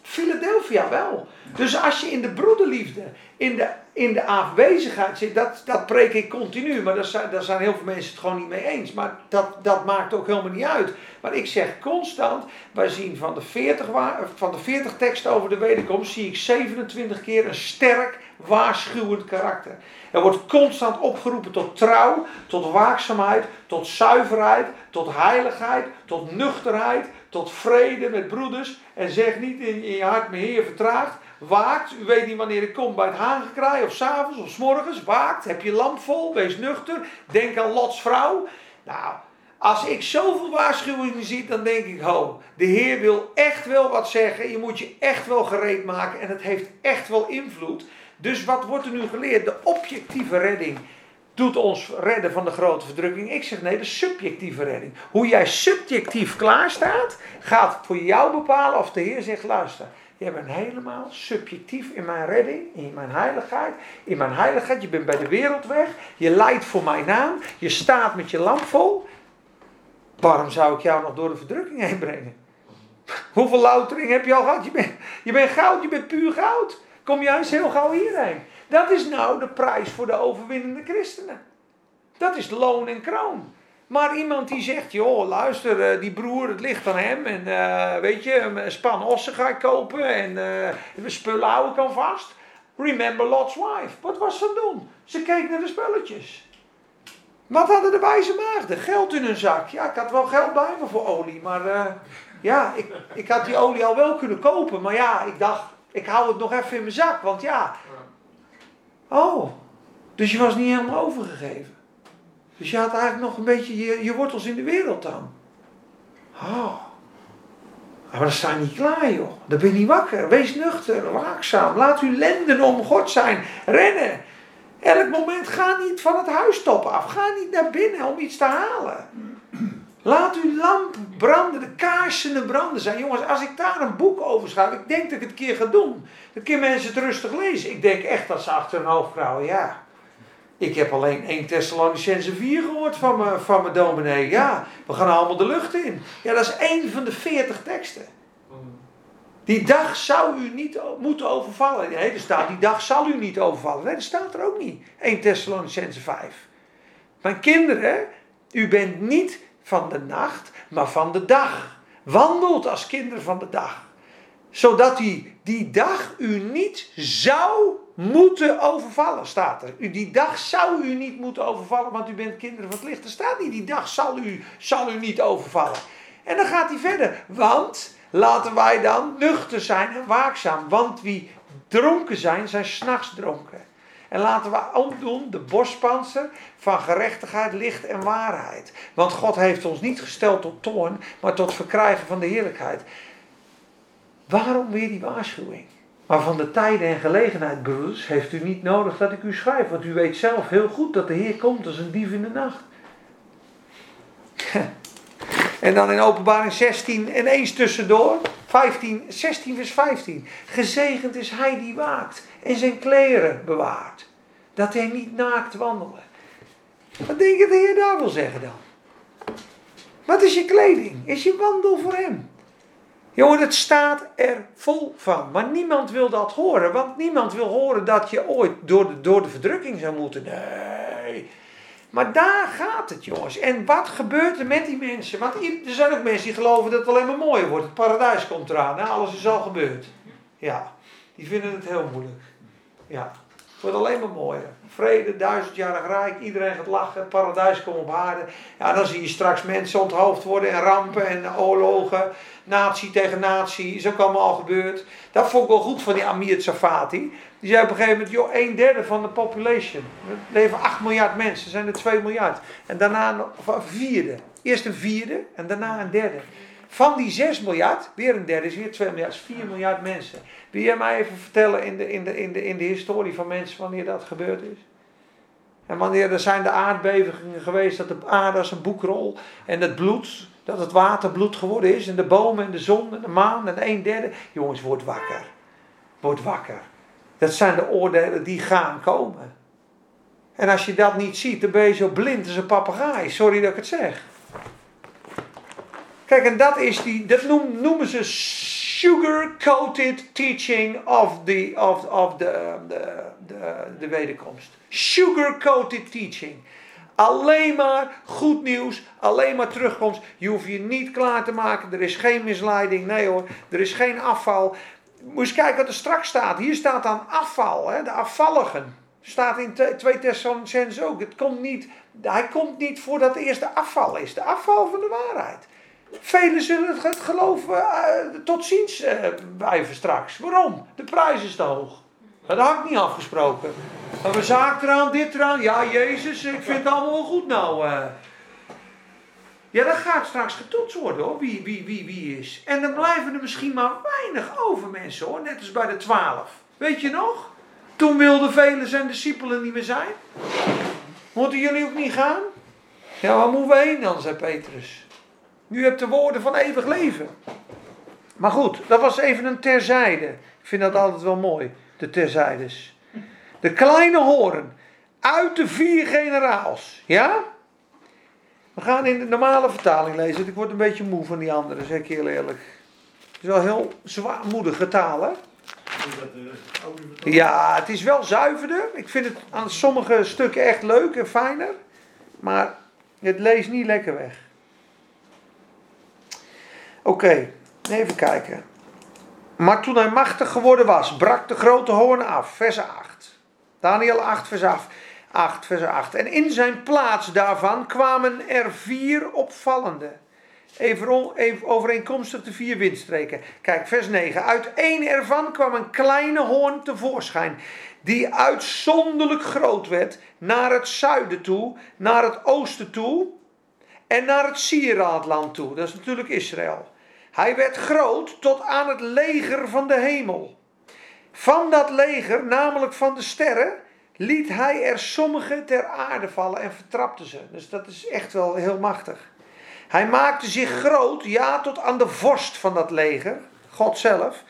Philadelphia wel. Dus als je in de broederliefde, in de, in de afwezigheid zit, dat, dat preek ik continu. Maar daar zijn, daar zijn heel veel mensen het gewoon niet mee eens. Maar dat, dat maakt ook helemaal niet uit. Maar ik zeg constant, wij zien van de 40, van de 40 teksten over de wederkomst, zie ik 27 keer een sterk waarschuwend karakter. Er wordt constant opgeroepen tot trouw, tot waakzaamheid, tot zuiverheid, tot heiligheid, tot nuchterheid, tot vrede met broeders. En zeg niet in, in je hart, mijn Heer vertraagt. Waakt, u weet niet wanneer ik kom bij het haangekraai, of s'avonds of s morgens. Waakt, heb je lamp vol, wees nuchter. Denk aan Lots vrouw. Nou, als ik zoveel waarschuwingen zie, dan denk ik, ho, de Heer wil echt wel wat zeggen. Je moet je echt wel gereed maken en het heeft echt wel invloed. Dus wat wordt er nu geleerd? De objectieve redding doet ons redden van de grote verdrukking. Ik zeg nee, de subjectieve redding. Hoe jij subjectief klaarstaat, gaat voor jou bepalen of de Heer zegt, luister. Je bent helemaal subjectief in mijn redding, in mijn heiligheid. In mijn heiligheid, je bent bij de wereld weg. Je lijdt voor mijn naam. Je staat met je lamp vol. Waarom zou ik jou nog door de verdrukking heen brengen? Hoeveel loutering heb je al gehad? Je bent, je bent goud, je bent puur goud. Kom juist heel gauw hierheen. Dat is nou de prijs voor de overwinnende christenen. Dat is loon en kroon. Maar iemand die zegt, joh, luister, eh, die broer, het ligt aan hem. En uh, weet je, een span ossen ga ik kopen. En uh, spullen houden kan vast. Remember Lot's wife. Wat was ze doen? Ze keek naar de spulletjes. Wat hadden de wijze maagden? Geld in hun zak. Ja, ik had wel geld bij me voor olie. Maar ja, ik, ik had die olie al wel kunnen kopen. Maar ja, ik dacht, ik hou het nog even in mijn zak. Want ja. Oh, dus je was niet helemaal overgegeven. Dus je had eigenlijk nog een beetje je, je wortels in de wereld dan. Oh. Maar dan sta je niet klaar, joh. Dan ben je niet wakker. Wees nuchter, waakzaam. Laat uw lenden om God zijn. Rennen. Elk moment ga niet van het huistop af. Ga niet naar binnen om iets te halen. Laat uw lamp branden, de kaarsen branden zijn. Jongens, als ik daar een boek over schrijf, ik denk dat ik het een keer ga doen. Dan kunnen mensen het rustig lezen. Ik denk echt dat ze achter hun hoofd krauwen, ja. Ik heb alleen 1 Thessalonicense 4 gehoord van mijn, van mijn dominee. Ja, we gaan allemaal de lucht in. Ja, dat is één van de 40 teksten. Die dag zou u niet moeten overvallen. Nee, er staat, die dag zal u niet overvallen. Nee, dat staat er ook niet. 1 Thessalonicense 5. Mijn kinderen, u bent niet van de nacht, maar van de dag. Wandelt als kinderen van de dag. Zodat die, die dag u niet zou moeten overvallen, staat er. U, die dag zou u niet moeten overvallen, want u bent kinderen van het licht. Er staat niet, die dag zal u, zal u niet overvallen. En dan gaat hij verder. Want laten wij dan nuchter zijn en waakzaam. Want wie dronken zijn, zijn s'nachts dronken. En laten we omdoen de borstpanzer van gerechtigheid, licht en waarheid. Want God heeft ons niet gesteld tot toorn, maar tot verkrijgen van de heerlijkheid. Waarom weer die waarschuwing? Maar van de tijden en gelegenheid, broeders, heeft u niet nodig dat ik u schrijf. Want u weet zelf heel goed dat de Heer komt als een dief in de nacht. En dan in openbaring 16 en eens tussendoor, 15, 16 vers 15. Gezegend is hij die waakt en zijn kleren bewaart. Dat hij niet naakt wandelen. Wat denk je de Heer daar wil zeggen dan? Wat is je kleding? Is je wandel voor hem? Jongen, het staat er vol van. Maar niemand wil dat horen. Want niemand wil horen dat je ooit door de, door de verdrukking zou moeten. Nee. Maar daar gaat het, jongens. En wat gebeurt er met die mensen? Want er zijn ook mensen die geloven dat het alleen maar mooier wordt. Het paradijs komt eraan. Alles is al gebeurd. Ja, die vinden het heel moeilijk. Ja, wordt alleen maar mooier. Vrede, duizendjarig rijk, iedereen gaat lachen, het paradijs komt op aarde. Ja, dan zie je straks mensen onthoofd worden en rampen en oorlogen. Natie tegen natie, is ook allemaal al gebeurd. Dat vond ik wel goed van die Amir Tsafati. Die zei op een gegeven moment, joh, een derde van de population. Er leven 8 miljard mensen, zijn er 2 miljard. En daarna een vierde. Eerst een vierde en daarna een derde. Van die 6 miljard, weer een derde is weer 2 miljard, is 4 miljard mensen. Wil jij mij even vertellen in de, in, de, in, de, in de historie van mensen wanneer dat gebeurd is? En wanneer er zijn de aardbevingen geweest dat de aarde als een boekrol en het bloed, dat het water bloed geworden is en de bomen en de zon en de maan en een derde. Jongens, word wakker. Word wakker. Dat zijn de oordelen die gaan komen. En als je dat niet ziet, dan ben je zo blind als een papegaai. Sorry dat ik het zeg. Kijk, en dat is die, dat noemen ze sugar-coated teaching of the, of, of the, de, de, de wederkomst. Sugar-coated teaching. Alleen maar goed nieuws, alleen maar terugkomst. Je hoeft je niet klaar te maken, er is geen misleiding, nee hoor, er is geen afval. Moet eens kijken wat er straks staat. Hier staat dan afval, hè, de afvalligen. Staat in 2 Thessalonicenzen ook. Het komt niet, hij komt niet voordat het eerste afval is. De afval van de waarheid. Velen zullen het geloof uh, tot ziens uh, blijven straks. Waarom? De prijs is te hoog. Dat had ik niet afgesproken. Maar we zaken eraan, dit eraan. Ja, Jezus, ik vind het allemaal wel goed nou. Uh. Ja, dat gaat straks getoetst worden hoor, wie, wie, wie, wie is. En dan blijven er misschien maar weinig over mensen hoor, net als bij de twaalf. Weet je nog? Toen wilden velen zijn discipelen niet meer zijn. Moeten jullie ook niet gaan? Ja, waar moeten we heen dan, zei Petrus. Nu hebt de woorden van eeuwig leven. Maar goed, dat was even een terzijde. Ik vind dat altijd wel mooi, de terzijdes. De kleine horen uit de vier generaals. Ja? We gaan in de normale vertaling lezen. Ik word een beetje moe van die andere, zeg ik heel eerlijk. Het is wel heel zwaarmoedige taal, hè? Ja, het is wel zuiverder. Ik vind het aan sommige stukken echt leuk en fijner. Maar het leest niet lekker weg. Oké, even kijken. Maar toen hij machtig geworden was, brak de grote hoorn af. Vers 8. Daniel 8, vers 8. 8, vers 8. En in zijn plaats daarvan kwamen er vier opvallende. Even, even overeenkomstig de vier windstreken. Kijk, vers 9. Uit één ervan kwam een kleine hoorn tevoorschijn. Die uitzonderlijk groot werd naar het zuiden toe, naar het oosten toe en naar het Sieraadland toe. Dat is natuurlijk Israël. Hij werd groot tot aan het leger van de hemel. Van dat leger, namelijk van de sterren, liet hij er sommige ter aarde vallen en vertrapte ze. Dus dat is echt wel heel machtig. Hij maakte zich groot, ja, tot aan de vorst van dat leger, God zelf.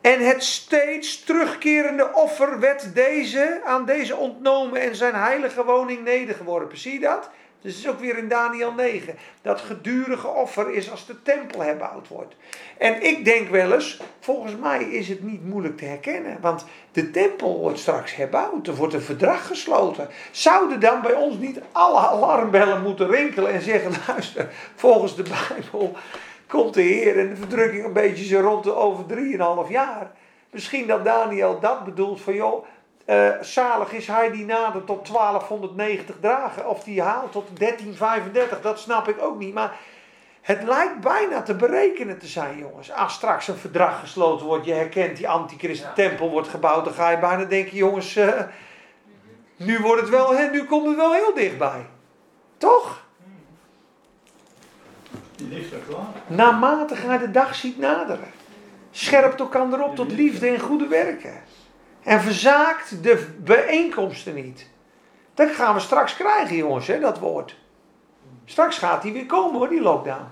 En het steeds terugkerende offer werd deze, aan deze ontnomen en zijn heilige woning nedergeworpen. Zie je dat? Dus het is ook weer in Daniel 9. Dat gedurige offer is als de tempel herbouwd wordt. En ik denk wel eens, volgens mij is het niet moeilijk te herkennen. Want de tempel wordt straks herbouwd. Er wordt een verdrag gesloten. Zouden dan bij ons niet alle alarmbellen moeten rinkelen en zeggen: luister, volgens de Bijbel komt de Heer en de verdrukking een beetje zo rond de over 3,5 jaar. Misschien dat Daniel dat bedoelt van joh, uh, zalig is hij die nadert tot 1290 dragen. Of die haalt tot 1335, dat snap ik ook niet. Maar het lijkt bijna te berekenen te zijn, jongens. Als straks een verdrag gesloten wordt, je herkent die antichrist-tempel wordt gebouwd, dan ga je bijna denken, jongens, uh, nu wordt het wel, hè, nu komt het wel heel dichtbij. Toch? Die ligt er klaar. Naarmate gij de dag ziet naderen. Scherpt elkaar op tot liefde en goede werken. En verzaakt de bijeenkomsten niet. Dat gaan we straks krijgen, jongens, hè, dat woord. Straks gaat die weer komen, hoor, die lockdown.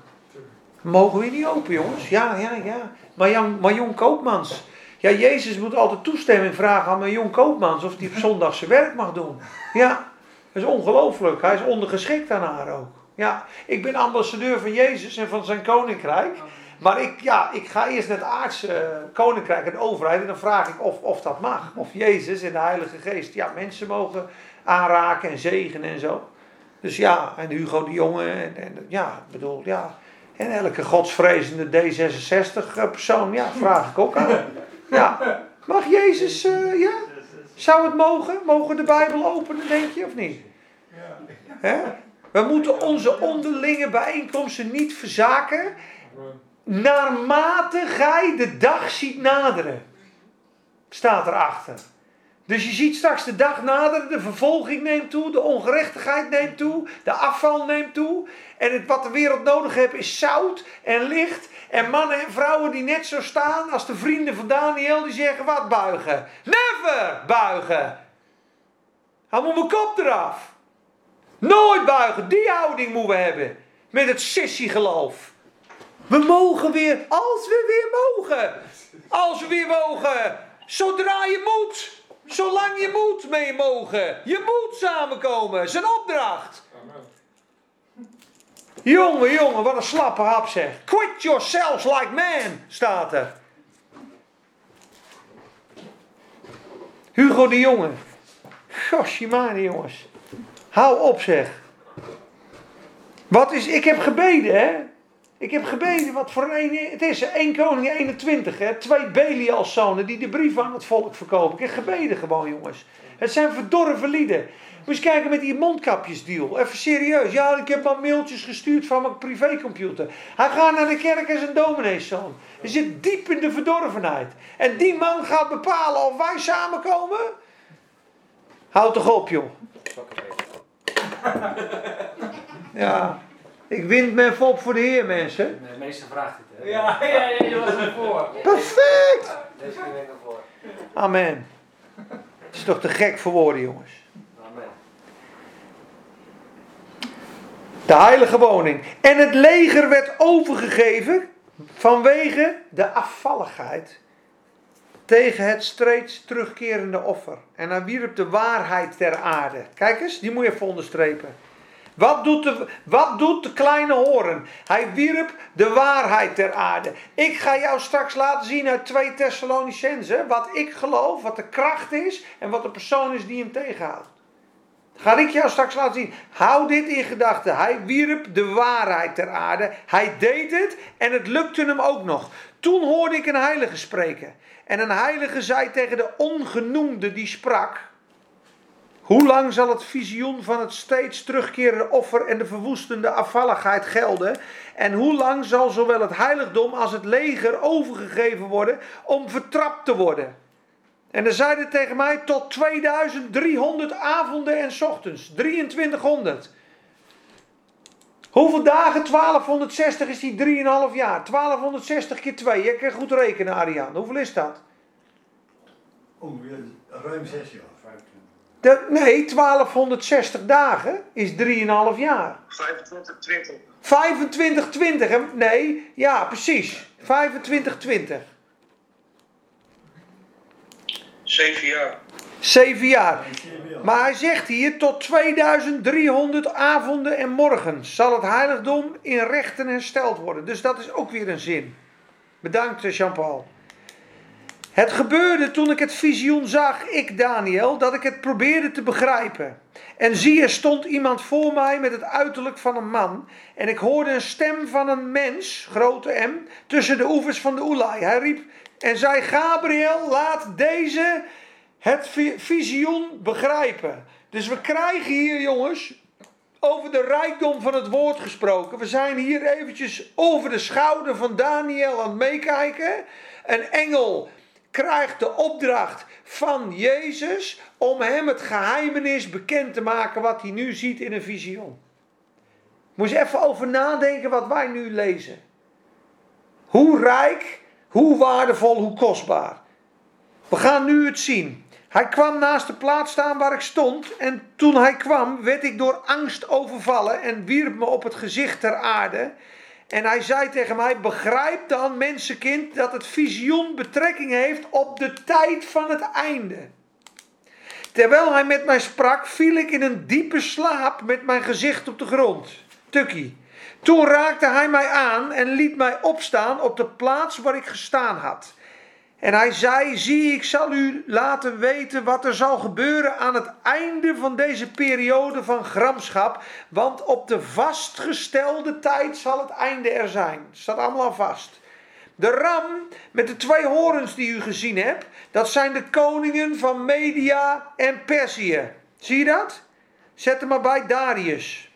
Mogen we niet open, jongens? Ja, ja, ja. Maar Jan, Koopmans. Ja, Jezus moet altijd toestemming vragen aan Marjon Koopmans of hij op zondag zijn werk mag doen. Ja, dat is ongelooflijk. Hij is ondergeschikt aan haar ook. Ja, ik ben ambassadeur van Jezus en van zijn koninkrijk. Maar ik, ja, ik ga eerst naar het aardse koninkrijk en overheid en dan vraag ik of, of dat mag. Of Jezus en de Heilige Geest ja, mensen mogen aanraken en zegenen en zo. Dus ja, en Hugo de Jonge en, en ja, bedoel, ja. En elke godsvrezende D66-persoon, ja, vraag ik ook aan. Ja, mag Jezus, uh, ja? Zou het mogen? Mogen de Bijbel openen, denk je, of niet? Hè? We moeten onze onderlinge bijeenkomsten niet verzaken naarmate gij de dag ziet naderen. Staat erachter. Dus je ziet straks de dag naderen, de vervolging neemt toe, de ongerechtigheid neemt toe, de afval neemt toe. En het, wat de wereld nodig heeft is zout en licht en mannen en vrouwen die net zo staan als de vrienden van Daniel die zeggen wat buigen. Never buigen. Hou mijn kop eraf. Nooit buigen, die houding moeten we hebben. Met het sissy geloof. We mogen weer, als we weer mogen. Als we weer mogen. Zodra je moet. Zolang je moet mee mogen. Je moet samenkomen. Zijn opdracht. Jongen, jongen, wat een slappe hap zeg. Quit yourselves like man, staat er. Hugo de Jonge. Goshimani jongens. Hou op zeg. Wat is, ik heb gebeden hè. Ik heb gebeden wat voor een, het is 1 koning 21, hè, twee Belial-zonen die de brief aan het volk verkopen. Ik heb gebeden gewoon jongens. Het zijn verdorven lieden. Moet je kijken met die mondkapjesdeal. Even serieus. Ja, ik heb maar mailtjes gestuurd van mijn privécomputer. Hij gaat naar de kerk als een domineeszoon. Hij zit diep in de verdorvenheid. En die man gaat bepalen of wij samenkomen. Houd toch op, joh. Ja. Ik wind me even op voor de Heer, mensen. De meeste vraagt het, hè? Ja, ja, ja, je was ervoor. Perfect! Deze keer ben ik ervoor. Amen. Het is toch te gek voor woorden, jongens. Amen. De heilige woning. En het leger werd overgegeven vanwege de afvalligheid tegen het steeds terugkerende offer. En hij wierp de waarheid ter aarde. Kijk eens, die moet je even onderstrepen. Wat doet, de, wat doet de kleine horen? Hij wierp de waarheid ter aarde. Ik ga jou straks laten zien uit 2 Thessalonicenzen wat ik geloof, wat de kracht is en wat de persoon is die hem tegenhoudt. Ga ik jou straks laten zien. Hou dit in gedachten. Hij wierp de waarheid ter aarde. Hij deed het en het lukte hem ook nog. Toen hoorde ik een heilige spreken. En een heilige zei tegen de ongenoemde die sprak. Hoe lang zal het visioen van het steeds terugkerende offer en de verwoestende afvalligheid gelden? En hoe lang zal zowel het heiligdom als het leger overgegeven worden om vertrapt te worden? En er zeiden tegen mij tot 2300 avonden en ochtends. 2300. Hoeveel dagen? 1260 is die 3,5 jaar. 1260 keer 2. Je kan goed rekenen, Ariaan. Hoeveel is dat? Ongeveer ruim 6 jaar. De, nee, 1260 dagen is 3,5 jaar. 25, 20. 25, 20. hè? Nee, ja, precies. 25, 20. Zeven jaar. Zeven jaar. Maar hij zegt hier, tot 2300 avonden en morgens zal het heiligdom in rechten hersteld worden. Dus dat is ook weer een zin. Bedankt eh, Jean-Paul. Het gebeurde toen ik het visioen zag, ik Daniel, dat ik het probeerde te begrijpen. En zie, er stond iemand voor mij met het uiterlijk van een man. En ik hoorde een stem van een mens, grote M, tussen de oevers van de Oelai. Hij riep en zei, Gabriel, laat deze het vi- visioen begrijpen. Dus we krijgen hier, jongens, over de rijkdom van het woord gesproken. We zijn hier eventjes over de schouder van Daniel aan het meekijken. Een engel krijgt de opdracht van Jezus om hem het geheimenis bekend te maken wat hij nu ziet in een visioen. Moet je even over nadenken wat wij nu lezen. Hoe rijk, hoe waardevol, hoe kostbaar. We gaan nu het zien. Hij kwam naast de plaats staan waar ik stond. En toen hij kwam, werd ik door angst overvallen en wierp me op het gezicht ter aarde. En hij zei tegen mij: Begrijp dan, mensenkind, dat het visioen betrekking heeft op de tijd van het einde. Terwijl hij met mij sprak, viel ik in een diepe slaap met mijn gezicht op de grond. Tukkie. Toen raakte hij mij aan en liet mij opstaan op de plaats waar ik gestaan had. En hij zei: Zie, ik zal u laten weten wat er zal gebeuren aan het einde van deze periode van gramschap. Want op de vastgestelde tijd zal het einde er zijn. Het staat allemaal al vast. De ram met de twee horens die u gezien hebt, dat zijn de koningen van Media en Perzië. Zie je dat? Zet hem maar bij Darius.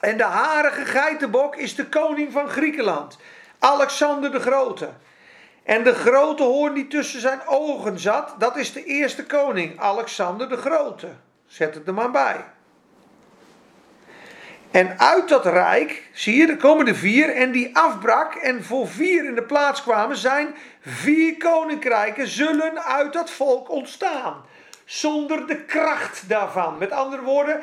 En de harige geitenbok is de koning van Griekenland, Alexander de Grote. En de grote hoorn die tussen zijn ogen zat, dat is de eerste koning, Alexander de Grote. Zet het er maar bij. En uit dat rijk, zie je, er komen de vier en die afbrak en voor vier in de plaats kwamen, zijn vier koninkrijken zullen uit dat volk ontstaan. Zonder de kracht daarvan. Met andere woorden,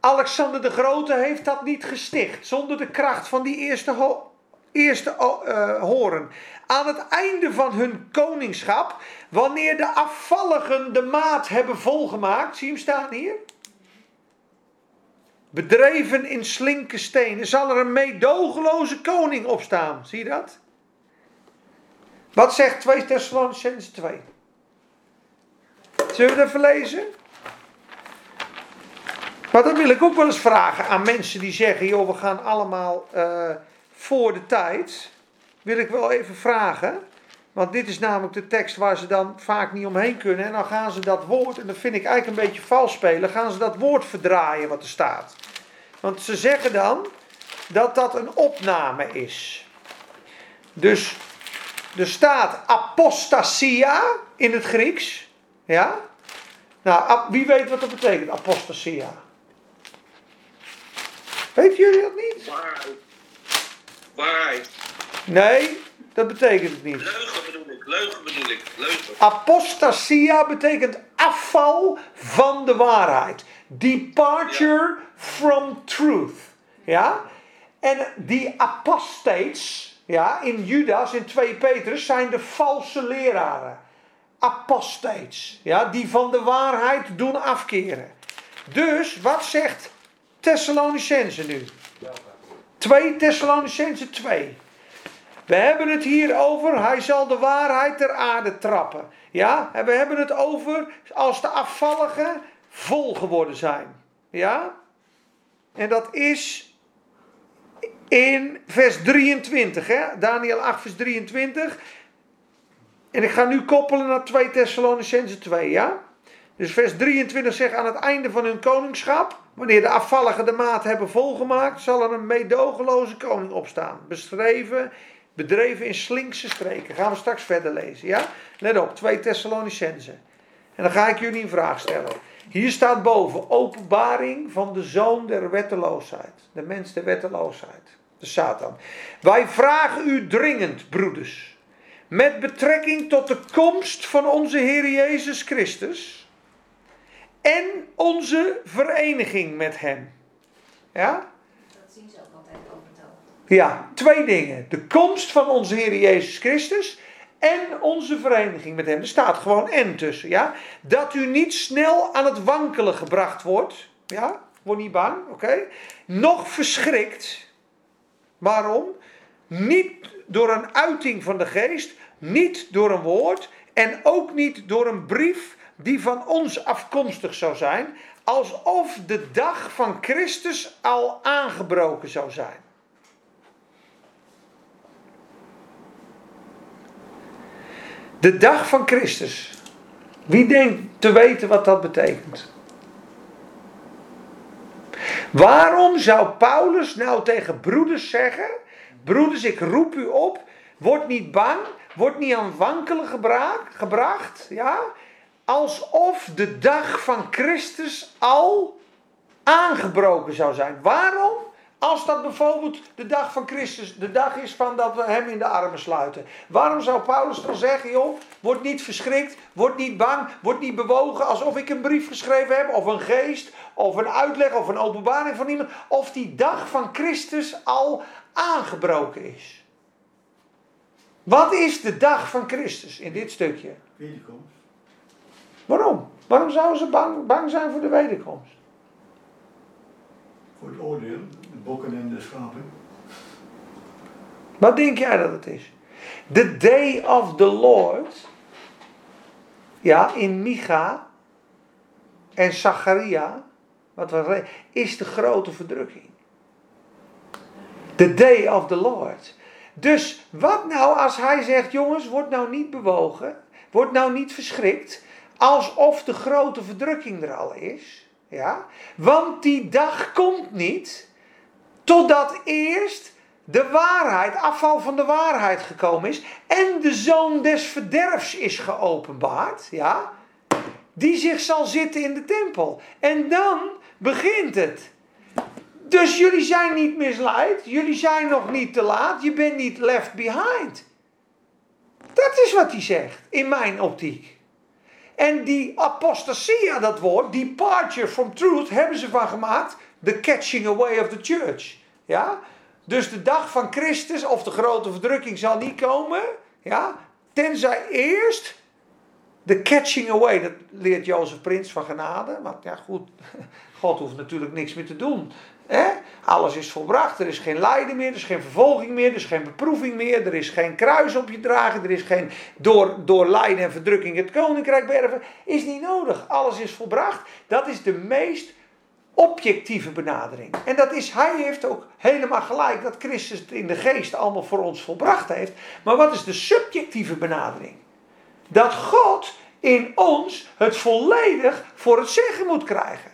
Alexander de Grote heeft dat niet gesticht. Zonder de kracht van die eerste, ho eerste uh, horen. Aan het einde van hun koningschap, wanneer de afvalligen de maat hebben volgemaakt, zie je hem staan hier? Bedreven in slinke stenen, zal er een meedogenloze koning opstaan. Zie je dat? Wat zegt 2 Thessalonicenzen 2? Zullen we het even lezen? Maar dan wil ik ook wel eens vragen aan mensen die zeggen: joh, we gaan allemaal uh, voor de tijd. Wil ik wel even vragen. Want dit is namelijk de tekst waar ze dan vaak niet omheen kunnen. En dan gaan ze dat woord, en dat vind ik eigenlijk een beetje vals spelen, gaan ze dat woord verdraaien wat er staat. Want ze zeggen dan dat dat een opname is. Dus er staat apostasia in het Grieks. Ja? Nou, wie weet wat dat betekent, apostasia? Weten jullie dat niet? Waarheid. Nee, dat betekent het niet. Leugen bedoel ik. Leugen bedoel ik. Leugen. Apostasia betekent afval van de waarheid. Departure from truth. Ja? En die apostates, ja, in Judas, in 2 Petrus, zijn de valse leraren. Apostates, ja, die van de waarheid doen afkeren. Dus, wat zegt Thessalonicense nu? 2 Thessalonicense 2. We hebben het hier over, hij zal de waarheid ter aarde trappen. Ja, en we hebben het over als de afvalligen vol geworden zijn. Ja, en dat is in vers 23, hè? Daniel 8, vers 23. En ik ga nu koppelen naar 2 Thessalonicense 2, ja? Dus vers 23 zegt aan het einde van hun koningschap, wanneer de afvalligen de maat hebben volgemaakt, zal er een meedogenloze koning opstaan. Beschreven, bedreven in slinkse streken. Gaan we straks verder lezen, ja? Let op, 2 Thessalonicense. En dan ga ik jullie een vraag stellen. Hier staat boven openbaring van de zoon der wetteloosheid. De mens der wetteloosheid. De Satan. Wij vragen u dringend, broeders. Met betrekking tot de komst van onze Heer Jezus Christus. En onze vereniging met Hem. Ja? Dat zien ze ook altijd overtogen. Ja, twee dingen. De komst van onze Heer Jezus Christus. en onze vereniging met hem. Er staat gewoon en tussen, ja. Dat u niet snel aan het wankelen gebracht wordt. Ja, word niet bang, oké. Nog verschrikt. Waarom? Niet door een uiting van de geest, niet door een woord en ook niet door een brief die van ons afkomstig zou zijn, alsof de dag van Christus al aangebroken zou zijn. De dag van Christus. Wie denkt te weten wat dat betekent? Waarom zou Paulus nou tegen broeders zeggen: Broeders, ik roep u op, word niet bang, word niet aan wankelen gebracht, ja? Alsof de dag van Christus al aangebroken zou zijn. Waarom? Als dat bijvoorbeeld de dag van Christus, de dag is van dat we hem in de armen sluiten. Waarom zou Paulus dan zeggen, joh, word niet verschrikt, word niet bang, word niet bewogen alsof ik een brief geschreven heb, of een geest, of een uitleg, of een openbaring van iemand, of die dag van Christus al aangebroken is. Wat is de dag van Christus in dit stukje? Wederkomst. Waarom? Waarom zouden ze bang, bang zijn voor de wederkomst? Voor het oordeel, de bokken en de schapen. Wat denk jij dat het is? The day of the Lord. Ja, in Micha en Zacharia. Wat we, is de grote verdrukking. The day of the Lord. Dus wat nou als hij zegt: jongens, word nou niet bewogen. Word nou niet verschrikt. Alsof de grote verdrukking er al is. Ja? Want die dag komt niet. Totdat eerst de waarheid, afval van de waarheid gekomen is. En de zoon des verderfs is geopenbaard. Ja? Die zich zal zitten in de tempel. En dan begint het. Dus jullie zijn niet misleid. Jullie zijn nog niet te laat. Je bent niet left behind. Dat is wat hij zegt, in mijn optiek. En die apostasia, dat woord, departure from truth, hebben ze van gemaakt. The catching away of the church. Ja? Dus de dag van Christus of de grote verdrukking zal niet komen. Ja? Tenzij eerst de catching away, dat leert Jozef Prins van genade. Want ja goed, God hoeft natuurlijk niks meer te doen. Alles is volbracht, er is geen lijden meer, er is geen vervolging meer, er is geen beproeving meer, er is geen kruis op je dragen, er is geen door, door lijden en verdrukking het koninkrijk berven. Is niet nodig, alles is volbracht. Dat is de meest objectieve benadering. En dat is, hij heeft ook helemaal gelijk dat Christus het in de geest allemaal voor ons volbracht heeft. Maar wat is de subjectieve benadering? Dat God in ons het volledig voor het zeggen moet krijgen.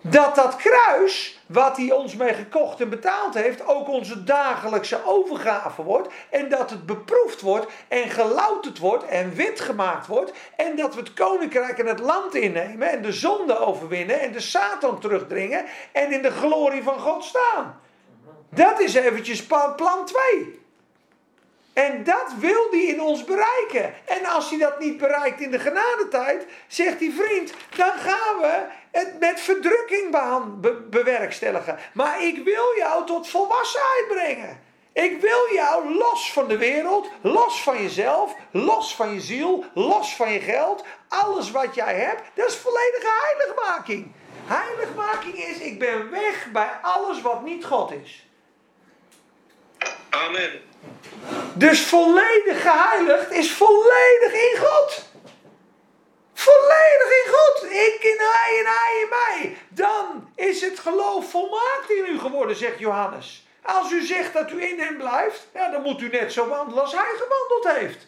Dat dat kruis, wat hij ons mee gekocht en betaald heeft, ook onze dagelijkse overgave wordt. En dat het beproefd wordt en gelouterd wordt en wit gemaakt wordt. En dat we het koninkrijk en het land innemen en de zonde overwinnen en de Satan terugdringen en in de glorie van God staan. Dat is eventjes plan 2. En dat wil hij in ons bereiken. En als hij dat niet bereikt in de genadetijd, zegt die vriend, dan gaan we het met verdrukking be bewerkstelligen. Maar ik wil jou tot volwassenheid brengen. Ik wil jou los van de wereld, los van jezelf, los van je ziel, los van je geld. Alles wat jij hebt, dat is volledige heiligmaking. Heiligmaking is, ik ben weg bij alles wat niet God is. Amen. Dus volledig geheiligd is volledig in God. Volledig in God. Ik in hij en hij in mij. Dan is het geloof volmaakt in u geworden, zegt Johannes. Als u zegt dat u in hem blijft, ja, dan moet u net zo wandelen als hij gewandeld heeft.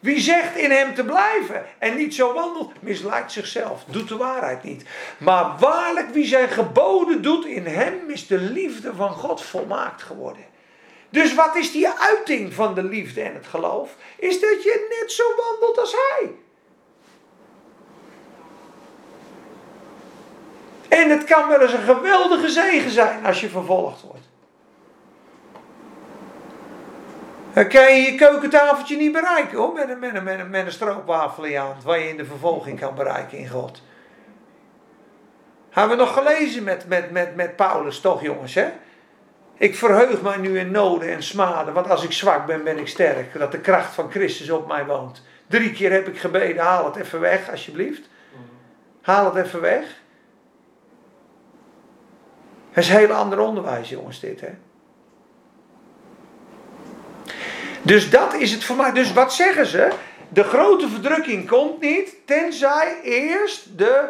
Wie zegt in hem te blijven en niet zo wandelt, misleidt zichzelf, doet de waarheid niet. Maar waarlijk, wie zijn geboden doet, in hem is de liefde van God volmaakt geworden. Dus wat is die uiting van de liefde en het geloof? Is dat je net zo wandelt als hij. En het kan wel eens een geweldige zegen zijn als je vervolgd wordt. Dan kan je je keukentafeltje niet bereiken hoor, met een, met met met een stroopwafel in je hand, waar je in de vervolging kan bereiken in God. Hebben we nog gelezen met, met, met, met Paulus, toch jongens, hè? Ik verheug mij nu in noden en smaden, want als ik zwak ben, ben ik sterk. Dat de kracht van Christus op mij woont. Drie keer heb ik gebeden, haal het even weg, alsjeblieft. Haal het even weg. Het is een heel ander onderwijs, jongens, dit, hè. Dus dat is het voor mij. Dus wat zeggen ze? De grote verdrukking komt niet, tenzij eerst de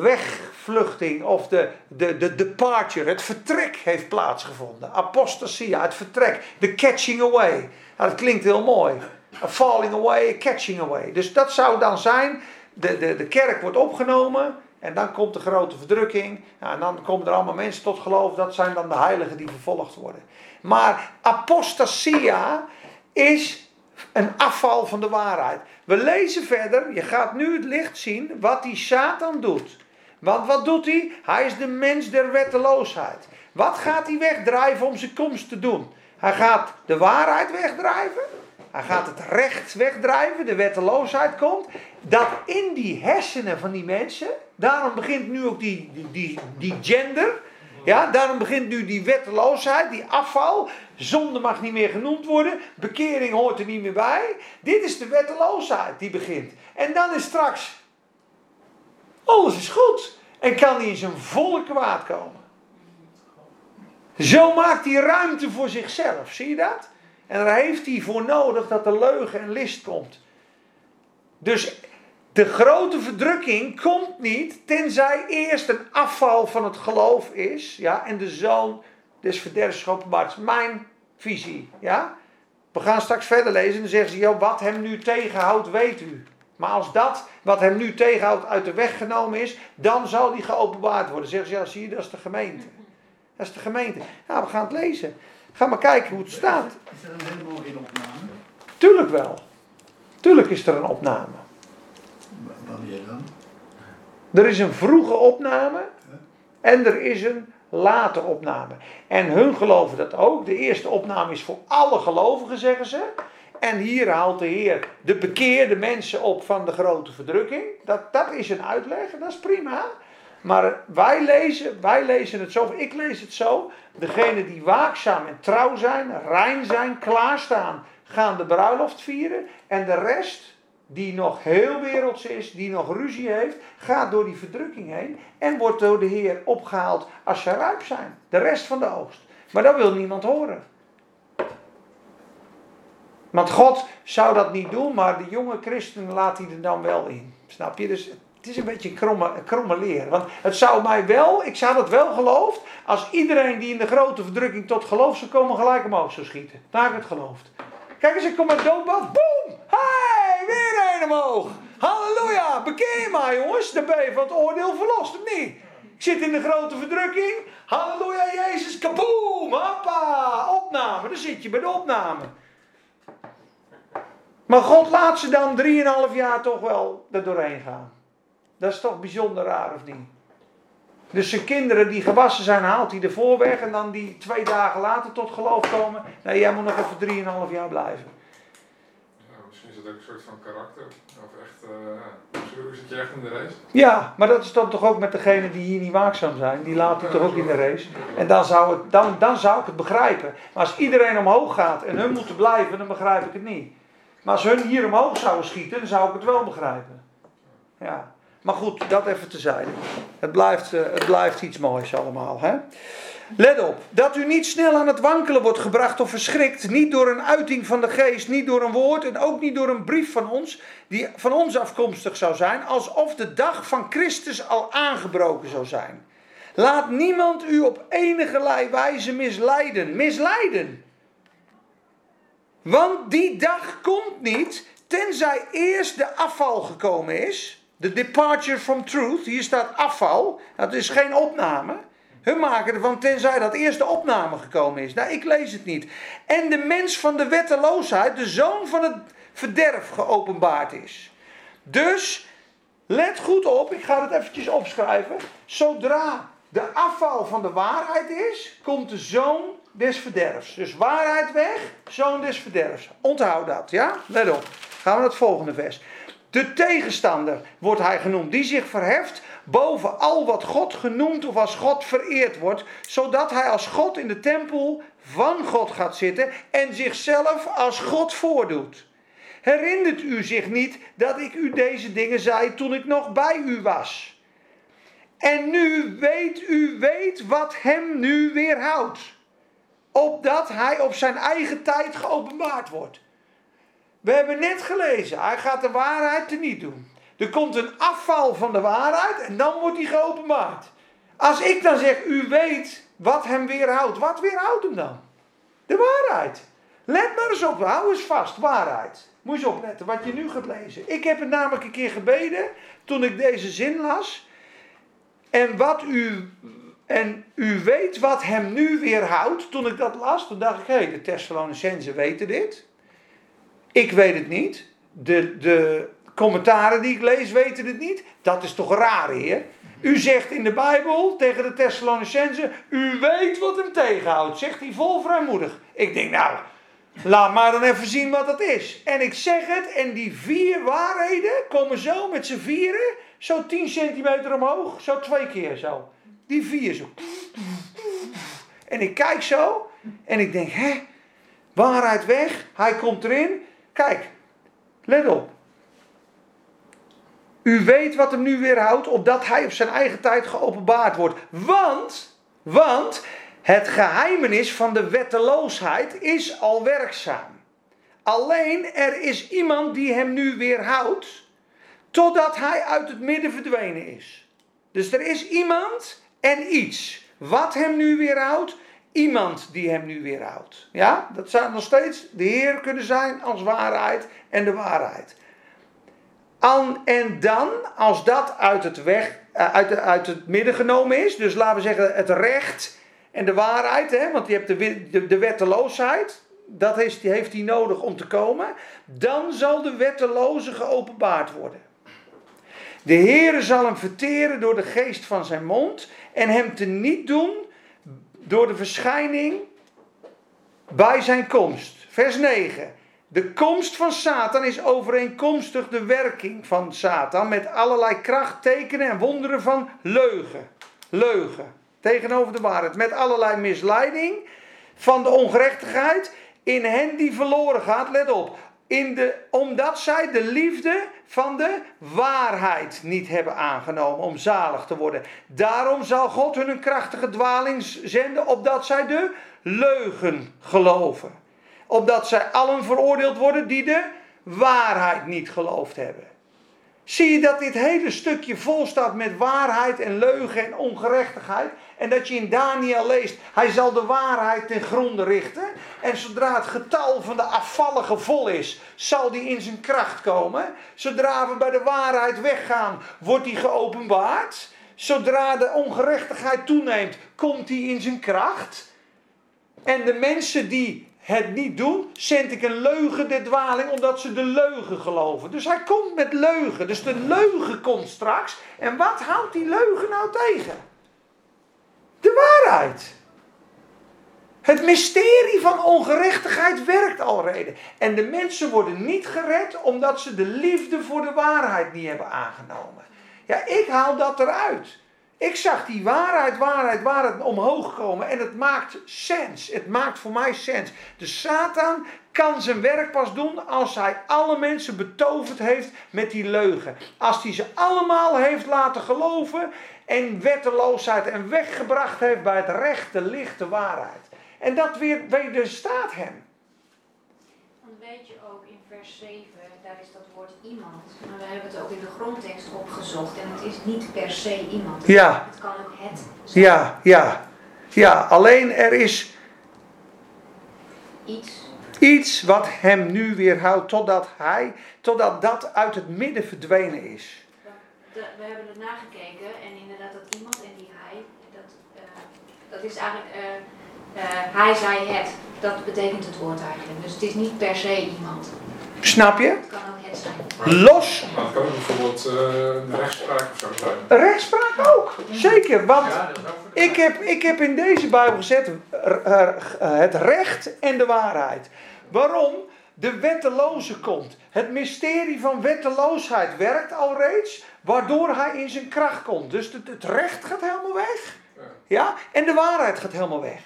wegvluchting of de, de, de departure, het vertrek heeft plaatsgevonden. Apostasia, het vertrek, de catching away. Nou, dat klinkt heel mooi. A falling away, a catching away. Dus dat zou dan zijn, de, de, de kerk wordt opgenomen en dan komt de grote verdrukking. En dan komen er allemaal mensen tot geloof, dat zijn dan de heiligen die vervolgd worden. Maar apostasia is een afval van de waarheid. We lezen verder, je gaat nu het licht zien wat die Satan doet. Want wat doet hij? Hij is de mens der wetteloosheid. Wat gaat hij wegdrijven om zijn komst te doen? Hij gaat de waarheid wegdrijven. Hij gaat het recht wegdrijven. De wetteloosheid komt. Dat in die hersenen van die mensen. Daarom begint nu ook die, die, die, die gender. Ja, daarom begint nu die wetteloosheid, die afval. Zonde mag niet meer genoemd worden. Bekering hoort er niet meer bij. Dit is de wetteloosheid die begint. En dan is straks alles is goed. En kan hij in zijn volle kwaad komen. Zo maakt hij ruimte voor zichzelf. Zie je dat? En daar heeft hij voor nodig dat er leugen en list komt. Dus de grote verdrukking komt niet tenzij eerst een afval van het geloof is. Ja, en de zoon des verderfs geopenbaard. Mijn visie. Ja? We gaan straks verder lezen en dan zeggen ze, joh, wat hem nu tegenhoudt, weet u. Maar als dat wat hem nu tegenhoudt uit de weg genomen is, dan zal die geopenbaard worden. Zeggen ze, ja, zie je, dat is de gemeente. Dat is de gemeente. Nou, we gaan het lezen. Ga maar kijken hoe het staat. Is er een helemaal geen opname? Tuurlijk wel. Tuurlijk is er een opname. Wanneer dan? Er is een vroege opname en er is een late opname. En hun geloven dat ook. De eerste opname is voor alle gelovigen, zeggen ze. En hier haalt de Heer de bekeerde mensen op van de grote verdrukking. Dat, dat is een uitleg, dat is prima. Maar wij lezen, wij lezen het zo, ik lees het zo. Degenen die waakzaam en trouw zijn, rein zijn, klaarstaan, gaan de bruiloft vieren. En de rest, die nog heel werelds is, die nog ruzie heeft, gaat door die verdrukking heen. En wordt door de Heer opgehaald als ze rijp zijn. De rest van de oogst. Maar dat wil niemand horen. Want God zou dat niet doen, maar de jonge christen laat hij er dan wel in. Snap je? Dus het is een beetje kromme, kromme leer. Want het zou mij wel, ik zou dat wel geloofd, als iedereen die in de grote verdrukking tot geloof zou komen, gelijk omhoog zou schieten. Daar heb ik het geloofd. Kijk eens, ik kom uit doodbad, boem! Hey, weer een omhoog! Halleluja, bekeer maar jongens, dan ben je van het oordeel verlost, of niet? Ik zit in de grote verdrukking, halleluja Jezus, kaboom, hoppa, opname, dan zit je bij de opname. Maar God laat ze dan 3,5 jaar toch wel er doorheen gaan. Dat is toch bijzonder raar, of niet? Dus zijn kinderen die gewassen zijn, haalt hij ervoor weg. En dan die twee dagen later tot geloof komen. Nee, jij moet nog even 3,5 jaar blijven. Ja, misschien is dat ook een soort van karakter. Of echt, eh ja, misschien zit je echt in de race. Ja, maar dat is dan toch ook met degenen die hier niet waakzaam zijn. Die laat hij toch ook in de race. En dan zou, het, dan, dan zou ik het begrijpen. Maar als iedereen omhoog gaat en hun moeten blijven, dan begrijp ik het niet. Maar als hun hier omhoog zouden schieten, dan zou ik het wel begrijpen. Ja. Maar goed, dat even tezijde. Het blijft, eh, het blijft iets moois allemaal. Hè? Let op, dat u niet snel aan het wankelen wordt gebracht of verschrikt. Niet door een uiting van de geest, niet door een woord en ook niet door een brief van ons, die van ons afkomstig zou zijn, alsof de dag van Christus al aangebroken zou zijn. Laat niemand u op enige wijze misleiden. Misleiden. Want die dag komt niet, tenzij eerst de afval gekomen is. De departure from truth. Hier staat afval. Dat is geen opname. Hun maken ervan tenzij dat eerst de opname gekomen is. Nou, ik lees het niet. En de mens van de wetteloosheid, de zoon van het verderf, geopenbaard is. Dus, let goed op, ik ga het eventjes opschrijven. Zodra de afval van de waarheid is, komt de zoon des verderfs. Dus waarheid weg, zoon des verderfs. Onthoud dat, ja? Let op. Gaan we naar het volgende vers. De tegenstander wordt hij genoemd, die zich verheft boven al wat God genoemd of als God vereerd wordt, zodat hij als God in de tempel van God gaat zitten en zichzelf als God voordoet. Herinnert u zich niet dat ik u deze dingen zei toen ik nog bij u was? En nu weet u weet wat hem nu weerhoudt, opdat hij op zijn eigen tijd geopenbaard wordt. We hebben net gelezen, hij gaat de waarheid teniet doen. Er komt een afval van de waarheid en dan wordt hij geopenbaard. Als ik dan zeg, u weet wat hem weerhoudt, wat weerhoudt hem dan? De waarheid. Let maar eens op, hou eens vast, waarheid. Moet je eens opletten wat je nu gaat lezen. Ik heb het namelijk een keer gebeden toen ik deze zin las. En wat u, en u weet wat hem nu weerhoudt. Toen ik dat las, toen dacht ik, hé, hey, de Thessalonicenzen weten dit. Ik weet het niet. De, de commentaren die ik lees weten het niet. Dat is toch raar, heer? U zegt in de Bijbel tegen de Thessalonicenzen, u weet wat hem tegenhoudt. Zegt hij vol vrijmoedig. Ik denk, nou, laat maar dan even zien wat dat is. En ik zeg het, en die vier waarheden komen zo met z'n vieren, zo 10 centimeter omhoog, zo twee keer zo. Die vier zo. En ik kijk zo, en ik denk, hè, waarheid weg, hij komt erin. Kijk, let op. U weet wat hem nu weerhoudt, opdat hij op zijn eigen tijd geopenbaard wordt. Want, want het geheimenis van de wetteloosheid is al werkzaam. Alleen er is iemand die hem nu weerhoudt, totdat hij uit het midden verdwenen is. Dus er is iemand en iets wat hem nu weerhoudt, iemand die hem nu weerhoudt. Ja, dat zou nog steeds de Heer kunnen zijn als waarheid en de waarheid. En dan, als dat uit het, weg, eh, uit, uit het midden genomen is, dus laten we zeggen het recht en de waarheid, hè, want je hebt de, de, wetteloosheid, dat heeft, heeft hij nodig om te komen, dan zal de wetteloze geopenbaard worden. De Heere zal hem verteren door de geest van zijn mond en hem te niet doen door de verschijning bij zijn komst. Vers 9. De komst van Satan is overeenkomstig de werking van Satan met allerlei kracht, tekenen en wonderen van leugen. Leugen. Tegenover de waarheid. Met allerlei misleiding van de ongerechtigheid in hen die verloren gaat. Let op. Omdat zij de liefde van de waarheid niet hebben aangenomen om zalig te worden. Daarom zal God hun een krachtige dwaling zenden, opdat zij de leugen geloven opdat zij allen veroordeeld worden die de waarheid niet geloofd hebben. Zie je dat dit hele stukje vol staat met waarheid en leugen en ongerechtigheid? En dat je in Daniel leest, hij zal de waarheid ten gronde richten. En zodra het getal van de afvallige vol is, zal die in zijn kracht komen. Zodra we bij de waarheid weggaan, wordt die geopenbaard. Zodra de ongerechtigheid toeneemt, komt die in zijn kracht. En de mensen die het niet doen, zend ik een leugen de dwaling, omdat ze de leugen geloven. Dus hij komt met leugen. Dus de leugen komt straks. En wat houdt die leugen nou tegen? De waarheid. Het mysterie van ongerechtigheid werkt alreden. En de mensen worden niet gered omdat ze de liefde voor de waarheid niet hebben aangenomen. Ja, ik haal dat eruit. Ik zag die waarheid, waarheid, waarheid omhoog komen en het maakt sens. Het maakt voor mij sens. De Satan kan zijn werk pas doen als hij alle mensen betoverd heeft met die leugen. Als hij ze allemaal heeft laten geloven en wetteloosheid en weggebracht heeft bij het rechte, lichte waarheid. En dat weer wederstaat hem. Dan weet je ook in vers 7 daar is dat woord iemand. Maar we hebben het ook in de grondtekst opgezocht. En het is niet per se iemand. Ja. Het kan ook het zijn. Ja, ja. Ja, alleen er is Iets. iets wat hem nu weerhoudt totdat hij, totdat dat uit het midden verdwenen is. We hebben het nagekeken. En inderdaad dat iemand en die hij. Dat, eh, dat is eigenlijk... eh, eh, hij zei het. Dat betekent het woord eigenlijk. Dus het is niet per se iemand. Snap je? Het kan ook het zijn. Los. Maar het kan ook bijvoorbeeld eh, de rechtspraak of zo zijn. Rechtspraak ook. Zeker, want ik heb, ik heb in deze Bijbel gezet eh, eh, het recht en de waarheid. Waarom? de wetteloze komt. Het mysterie van wetteloosheid werkt al reeds, waardoor hij in zijn kracht komt. Dus het, het recht gaat helemaal weg. Ja. Ja, en de waarheid gaat helemaal weg.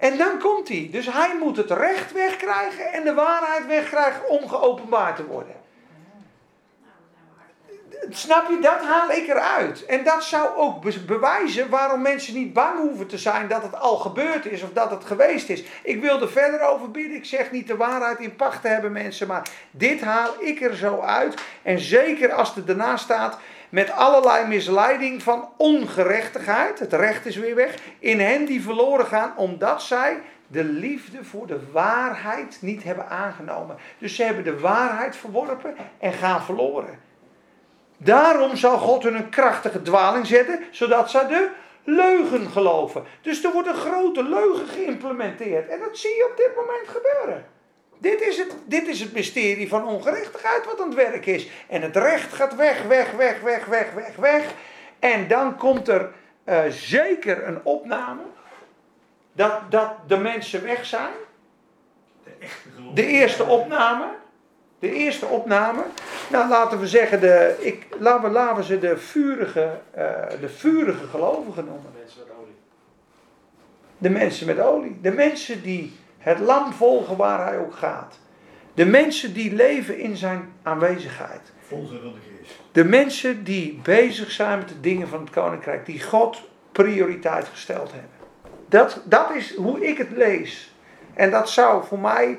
En dan komt hij. Dus hij moet het recht wegkrijgen en de waarheid wegkrijgen om geopenbaard te worden. Snap je, dat haal ik eruit. En dat zou ook be- bewijzen waarom mensen niet bang hoeven te zijn dat het al gebeurd is of dat het geweest is. Ik wil er verder over bidden. Ik zeg niet de waarheid in pacht te hebben, mensen. Maar dit haal ik er zo uit. En zeker als er daarna staat. Met allerlei misleiding van ongerechtigheid. Het recht is weer weg. In hen die verloren gaan, omdat zij de liefde voor de waarheid niet hebben aangenomen. Dus ze hebben de waarheid verworpen en gaan verloren. Daarom zal God hun een krachtige dwaling zetten, zodat zij de leugen geloven. Dus er wordt een grote leugen geïmplementeerd. En dat zie je op dit moment gebeuren. Dit is, het, dit is het mysterie van ongerechtigheid wat aan het werk is. En het recht gaat weg, weg, weg, weg, weg, weg, weg. En dan komt er eh, zeker een opname dat, dat de mensen weg zijn. De. De eerste opname. De eerste opname. Nou, laten we zeggen, de, ik, laten, we, laten we ze de vurige, eh, de vurige gelovigen noemen. Mensen met olie. De mensen met olie. De mensen die het lam volgen waar hij ook gaat. De mensen die leven in zijn aanwezigheid. Vol zijn van de geest. De mensen die bezig zijn met de dingen van het koninkrijk. Die God prioriteit gesteld hebben. Dat, dat is hoe ik het lees. En dat zou voor mij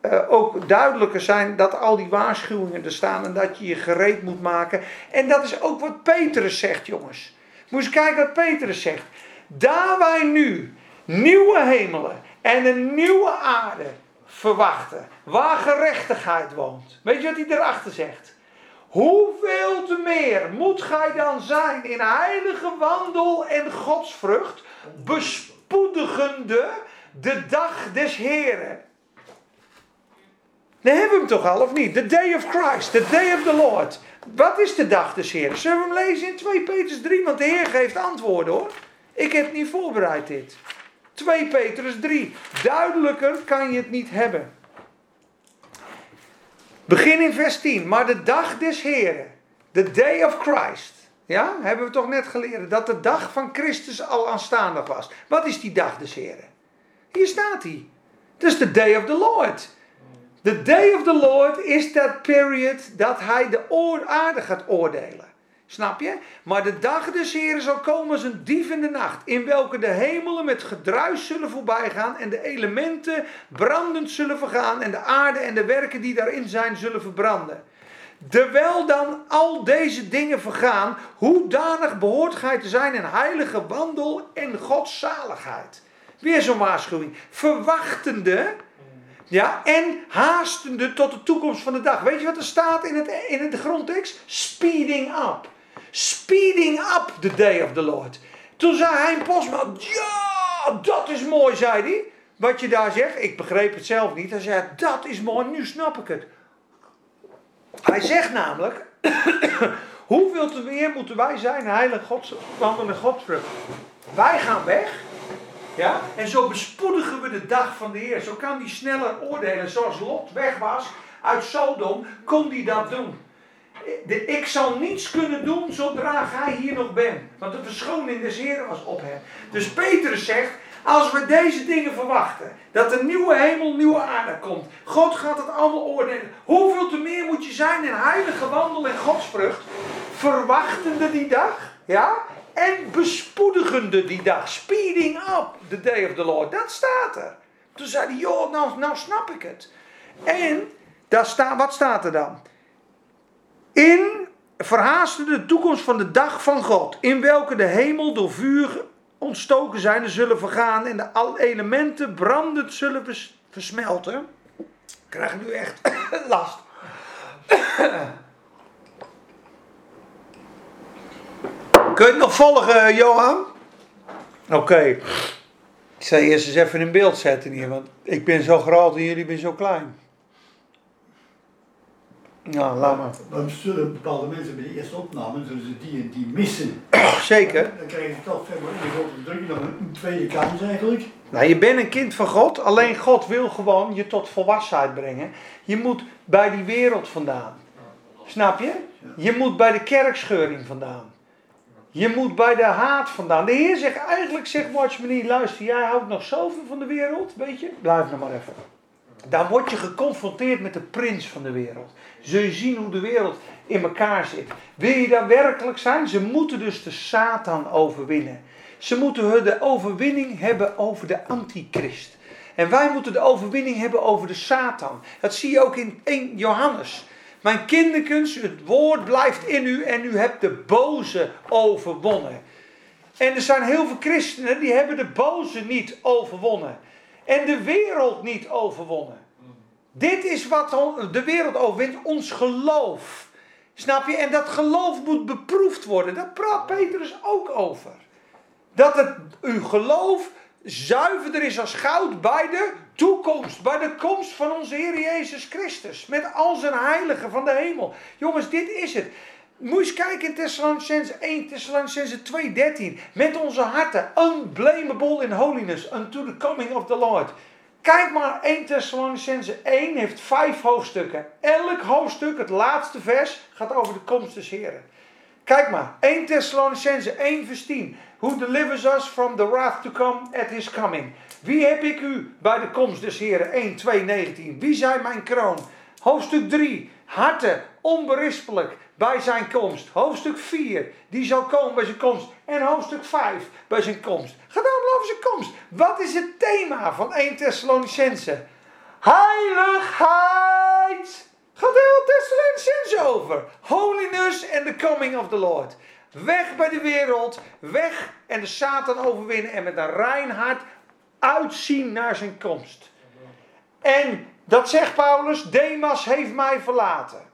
eh, ook duidelijker zijn dat al die waarschuwingen er staan. En dat je je gereed moet maken. En dat is ook wat Petrus zegt, jongens. Moet eens kijken wat Petrus zegt. Daar wij nu nieuwe hemelen en een nieuwe aarde verwachten. Waar gerechtigheid woont. Weet je wat hij erachter zegt? Hoeveel te meer moet gij dan zijn in heilige wandel en godsvrucht, bespoedigende de dag des Heren. Dan hebben we hem toch al, of niet? The day of Christ, the day of the Lord. Wat is de dag des Heren? Zullen we hem lezen in 2 Petrus 3? Want de Heer geeft antwoorden hoor. Ik heb niet voorbereid dit. 2 Petrus 3. Duidelijker kan je het niet hebben. Begin in vers 10. Maar de dag des Heren, the day of Christ. Ja, hebben we toch net geleerd dat de dag van Christus al aanstaande was. Wat is die dag des Heren? Hier staat hij. Dat is the day of the Lord. The day of the Lord is that period dat hij de aarde gaat oordelen. Snap je? Maar de dag des Heren zal komen als een dief in de nacht, in welke de hemelen met gedruis zullen voorbijgaan en de elementen brandend zullen vergaan en de aarde en de werken die daarin zijn zullen verbranden. Terwijl dan al deze dingen vergaan, hoedanig behoort gij te zijn in heilige wandel en Godszaligheid. Weer zo'n waarschuwing. Verwachtende ja, en haastende tot de toekomst van de dag. Weet je wat er staat in, het, in de grondtekst? Speeding up. Speeding up the day of the Lord. Toen zei Hein Posman, ja, dat is mooi, zei hij. Wat je daar zegt, ik begreep het zelf niet. Hij zei, dat is mooi, nu snap ik het. Hij zegt namelijk, hoeveel te meer moeten wij zijn, heilig Gods, wandelen Godsvrucht. Wij gaan weg, ja? En zo bespoedigen we de dag van de Heer. Zo kan hij sneller oordelen. Zoals Lot weg was uit Sodom, kon hij dat doen. De, ik zal niets kunnen doen zodra gij hier nog bent. Want de verschoning des Heeren was op hem. Dus Petrus zegt, als we deze dingen verwachten, dat een nieuwe hemel, nieuwe aarde komt. God gaat het allemaal oordelen. Hoeveel te meer moet je zijn in heilige wandel en godsvrucht, verwachtende die dag, ja? En bespoedigende die dag. Speeding up the day of the Lord. Dat staat er. Toen zei hij, joh, nou, nou snap ik het. En, daar sta, wat staat er dan? In verhaaste de toekomst van de dag van God. In welke de hemel door vuur ontstoken zijn en zullen vergaan. En de al elementen brandend zullen vers- versmelten. Ik krijg nu echt last. Kun je het nog volgen, Johan? Oké. Ik zal eerst eens even in beeld zetten hier, want ik ben zo groot en jullie zijn zo klein. Nou, laat maar. Dan zullen bepaalde mensen bij de eerste opname, zullen ze die en die missen. Zeker. Dan krijg je toch zeg maar, een grote druk, nog een, tweede kans eigenlijk. Nou, je bent een kind van God, alleen God wil gewoon je tot volwassenheid brengen. Je moet bij die wereld vandaan. Snap je? Je moet bij de kerkscheuring vandaan. Je moet bij de haat vandaan. De Heer zegt eigenlijk, zegt Watchman, luister, jij houdt nog zoveel van de wereld, weet je? Blijf nog maar even. Dan word je geconfronteerd met de prins van de wereld. Zul je zien hoe de wereld in elkaar zit. Wil je daar werkelijk zijn? Ze moeten dus de Satan overwinnen. Ze moeten de overwinning hebben over de antichrist. En wij moeten de overwinning hebben over de Satan. Dat zie je ook in 1 Johannes. Mijn kinderkens, het woord blijft in u en u hebt de boze overwonnen. En er zijn heel veel christenen die hebben de boze niet overwonnen. En de wereld niet overwonnen. Dit is wat de wereld overwint, ons geloof. Snap je? En dat geloof moet beproefd worden. Daar praat Petrus ook over. Dat het, uw geloof zuiverder is als goud bij de toekomst, bij de komst van onze Heer Jezus Christus. Met al zijn heiligen van de hemel. Jongens, dit is het. Moet eens kijken in Thessalonicense 1, Thessalonicense 2, 13. Met onze harten, unblameable in holiness, unto the coming of the Lord. Kijk maar, 1 Thessalonicense 1 heeft vijf hoofdstukken. Elk hoofdstuk, het laatste vers, gaat over de komst des Heren. Kijk maar, 1 Thessalonicense 1 vers 10. Who delivers us from the wrath to come at his coming. Wie heb ik u bij de komst des Heren? 1, 2, 19. Wie zijn mijn kroon? Hoofdstuk 3. Harten, onberispelijk bij zijn komst. Hoofdstuk 4. Die zal komen bij zijn komst. En hoofdstuk 5 bij zijn komst. Ga dan over zijn komst. Wat is het thema van 1 Thessalonicense? Heiligheid. Gaat heel Thessalonicense over. Holiness and the coming of the Lord. Weg bij de wereld, weg en de Satan overwinnen en met een rein hart uitzien naar zijn komst. En dat zegt Paulus, Demas heeft mij verlaten.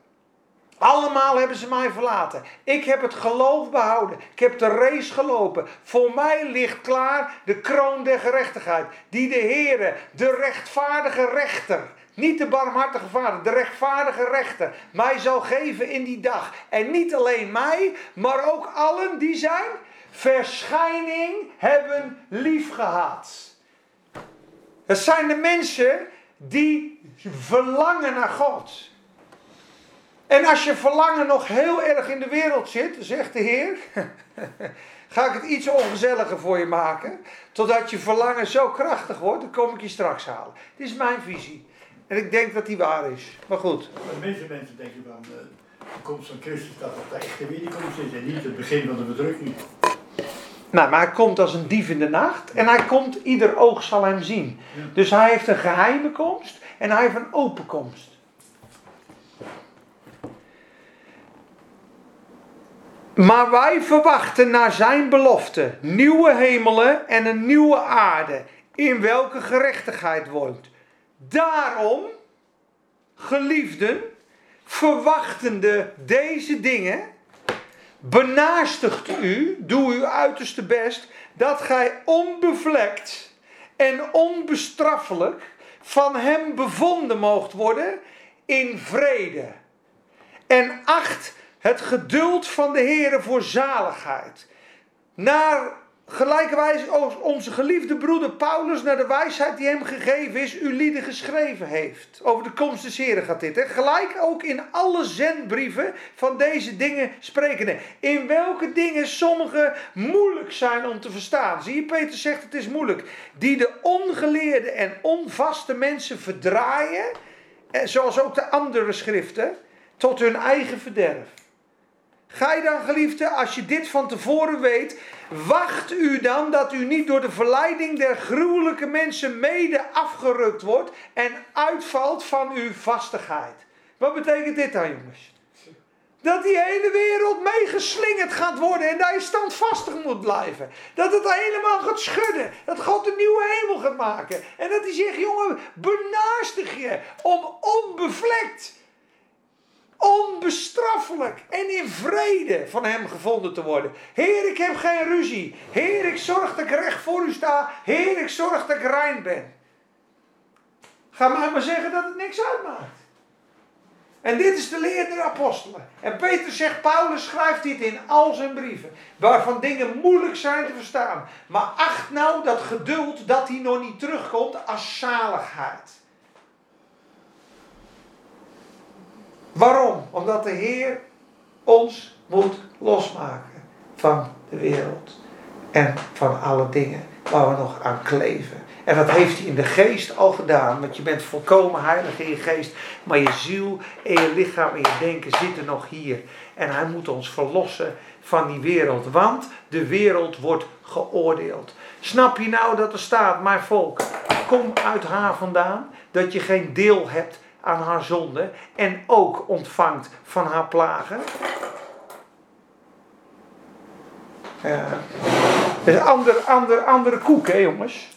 Allemaal hebben ze mij verlaten. Ik heb het geloof behouden. Ik heb de race gelopen. Voor mij ligt klaar de kroon der gerechtigheid. Die de Heere, de rechtvaardige rechter, niet de barmhartige vader, de rechtvaardige rechter, mij zal geven in die dag. En niet alleen mij, maar ook allen die zijn verschijning hebben liefgehad. Het zijn de mensen die verlangen naar God. En als je verlangen nog heel erg in de wereld zit, zegt de Heer, ga ik het iets ongezelliger voor je maken. Totdat je verlangen zo krachtig wordt, dan kom ik je straks halen. Dit is mijn visie. En ik denk dat die waar is. Maar goed. De meeste mensen denken van uh, de komst van Christus dat dat de echte wederkomst is en niet het begin van de verdrukking. Nou, maar hij komt als een dief in de nacht en hij komt, ieder oog zal hem zien. Dus hij heeft een geheime komst en hij heeft een open komst. Maar wij verwachten naar zijn belofte nieuwe hemelen en een nieuwe aarde, in welke gerechtigheid woont. Daarom, geliefden, verwachtende deze dingen, benaastigt u, doe uw uiterste best, dat gij onbevlekt en onbestraffelijk van hem bevonden moogt worden in vrede. En acht het geduld van de Heer voor zaligheid. Naar gelijke wijze als onze geliefde broeder Paulus naar de wijsheid die hem gegeven is, u lieden geschreven heeft. Over de komst des Heren gaat dit. Hè? Gelijk ook in alle zendbrieven van deze dingen sprekende. In welke dingen sommige moeilijk zijn om te verstaan. Zie je, Peter zegt het is moeilijk. Die de ongeleerde en onvaste mensen verdraaien, zoals ook de andere schriften, tot hun eigen verderf. Ga je dan, geliefde, als je dit van tevoren weet, wacht u dan dat u niet door de verleiding der gruwelijke mensen mede afgerukt wordt en uitvalt van uw vastigheid. Wat betekent dit dan, jongens? Dat die hele wereld meegeslingerd gaat worden en dat je standvastig moet blijven. Dat het helemaal gaat schudden. Dat God een nieuwe hemel gaat maken. En dat hij zegt, jongen, benaastig je om onbevlekt onbestraffelijk en in vrede van hem gevonden te worden. Heer, ik heb geen ruzie. Heer, ik zorg dat ik recht voor u sta. Heer, ik zorg dat ik rein ben. Ga maar maar zeggen dat het niks uitmaakt. En dit is de leer der apostelen. En Peter zegt, Paulus schrijft dit in al zijn brieven. Waarvan dingen moeilijk zijn te verstaan. Maar acht nou dat geduld dat hij nog niet terugkomt als zaligheid. Waarom? Omdat de Heer ons moet losmaken van de wereld. En van alle dingen waar we nog aan kleven. En dat heeft hij in de geest al gedaan. Want je bent volkomen heilig in je geest. Maar je ziel en je lichaam en je denken zitten nog hier. En hij moet ons verlossen van die wereld. Want de wereld wordt geoordeeld. Snap je nou dat er staat, mijn volk, kom uit haar vandaan. Dat je geen deel hebt aan haar zonde. En ook ontvangt van haar plagen. Ja. Dat is ander, ander, andere koek, hè jongens.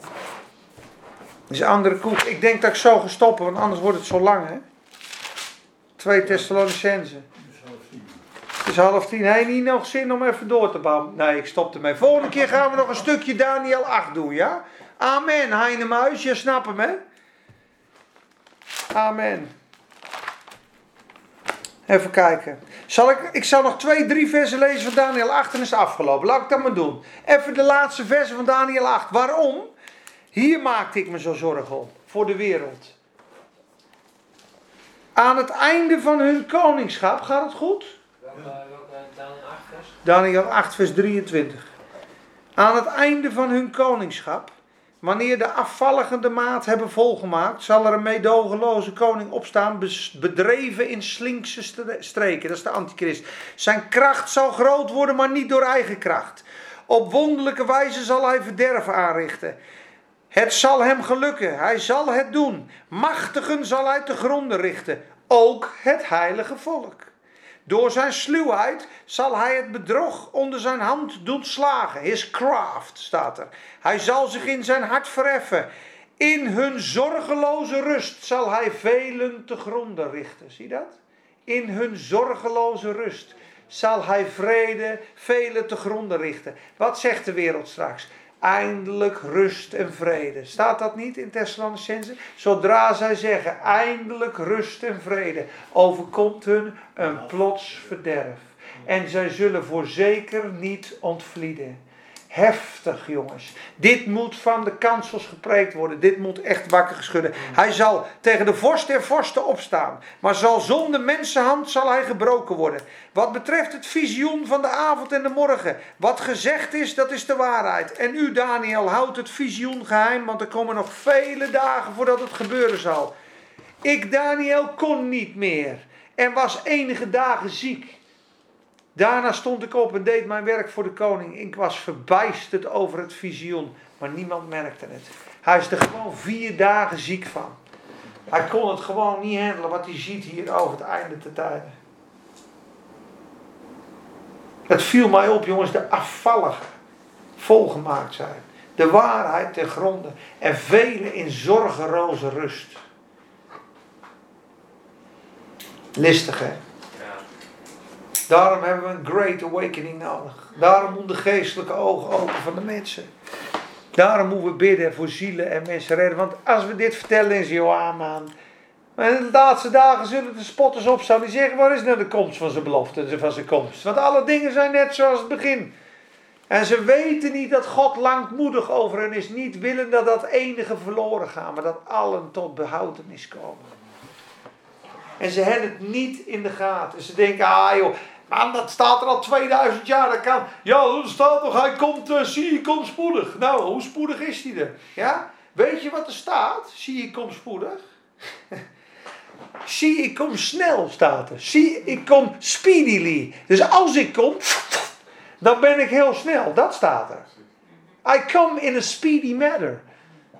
Dat is een andere koek. Ik denk dat ik zo ga stoppen, want anders wordt het zo lang, hè. Twee Thessalonicense. Het is half tien. Heb je niet nog zin om even door te bouwen? Nee, ik stop ermee. Volgende keer gaan we nog een stukje Daniel 8 doen, ja? Amen, Heinemuis. Je snapt hem, hè? Amen. Even kijken. Zal ik, ik zal nog twee, drie versen lezen van Daniel 8 en is afgelopen. Laat ik dat maar doen. Even de laatste versen van Daniel 8. Waarom? Hier maakte ik me zo zorgen om. Voor de wereld. Aan het einde van hun koningschap, gaat het goed? Welke, welke Daniel 8 vers? Daniel 8, vers 23. Aan het einde van hun koningschap, wanneer de afvalligen de maat hebben volgemaakt, zal er een meedogenloze koning opstaan, bedreven in slinkse stre- streken. Dat is de antichrist. Zijn kracht zal groot worden, maar niet door eigen kracht. Op wonderlijke wijze zal hij verderf aanrichten. Het zal hem gelukken, hij zal het doen. Machtigen zal hij te gronden richten, ook het heilige volk. Door zijn sluwheid zal hij het bedrog onder zijn hand doen slagen. His craft staat er. Hij zal zich in zijn hart verheffen. In hun zorgeloze rust zal hij velen te gronden richten. Zie dat? In hun zorgeloze rust zal hij vrede velen te gronden richten. Wat zegt de wereld straks? Eindelijk rust en vrede. Staat dat niet in Thessalonicense? Zodra zij zeggen eindelijk rust en vrede, overkomt hun een plots verderf. En zij zullen voorzeker niet ontvlieden. Heftig, jongens. Dit moet van de kansels gepreekt worden. Dit moet echt wakker geschudden. Hij zal tegen de vorst der vorsten opstaan. Maar zal zonder mensenhand zal hij gebroken worden. Wat betreft het visioen van de avond en de morgen. Wat gezegd is, dat is de waarheid. En u, Daniel, houdt het visioen geheim. Want er komen nog vele dagen voordat het gebeuren zal. Ik, Daniel, kon niet meer. En was enige dagen ziek. Daarna stond ik op en deed mijn werk voor de koning. Ik was verbijsterd over het visioen, maar niemand merkte het. Hij is er gewoon vier dagen ziek van. Hij kon het gewoon niet handelen wat hij ziet hier over het einde te tijden. Het viel mij op, jongens, de afvalligen volgemaakt zijn. De waarheid ten gronde. En velen in zorgeloze rust. Listig, hè? Daarom hebben we een great awakening nodig. Daarom de geestelijke ogen open van de mensen. Daarom moeten we bidden voor zielen en mensen redden. Want als we dit vertellen, is joh, ah, man. Maar in de laatste dagen zullen de spotters opstaan. Die zeggen, waar is nou de komst van zijn belofte van zijn komst? Want alle dingen zijn net zoals het begin. En ze weten niet dat God langmoedig over hen is. Niet willen dat dat enige verloren gaat. Maar dat allen tot behoudenis komen. En ze hebben het niet in de gaten. Ze denken, ah joh, man, dat staat er al 2000 jaar. Dat kan. Ja, er staat nog, hij komt, eh, zie je, komt spoedig. Nou, hoe spoedig is hij er? Ja? Weet je wat er staat? Zie je, kom spoedig. zie, ik kom snel, staat er. Zie, ik kom speedily. Dus als ik kom, dan ben ik heel snel. Dat staat er. I come in a speedy manner.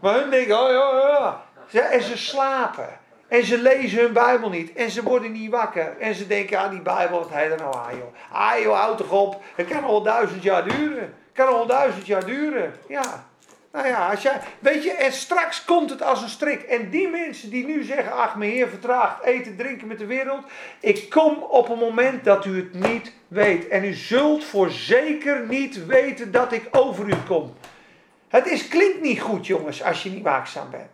Maar hun denken, oh ja, ja, ja. En ze slapen. En ze lezen hun Bijbel niet. En ze worden niet wakker. En ze denken aan die Bijbel, wat hij er nou aan joh. Ah joh, houd toch op. Het kan al duizend jaar duren. Het kan al duizend jaar duren. Ja. Nou ja, als jij, weet je, en straks komt het als een strik. En die mensen die nu zeggen, ach mijn heer vertraagt eten, drinken met de wereld. Ik kom op een moment dat u het niet weet. En u zult voorzeker niet weten dat ik over u kom. Het is, klinkt niet goed jongens, als je niet waakzaam bent.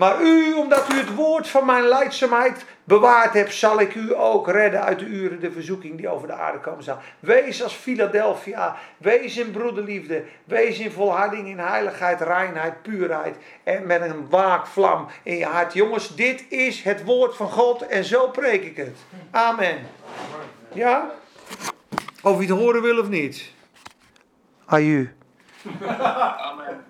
Maar u, omdat u het woord van mijn leidzaamheid bewaard hebt, zal ik u ook redden uit de uren de verzoeking die over de aarde komen zal. Wees als Philadelphia, wees in broederliefde, wees in volharding, in heiligheid, reinheid, puurheid en met een waakvlam in je hart. Jongens, dit is het woord van God en zo preek ik het. Amen. Ja? Of je het horen wil of niet. Aju. Amen.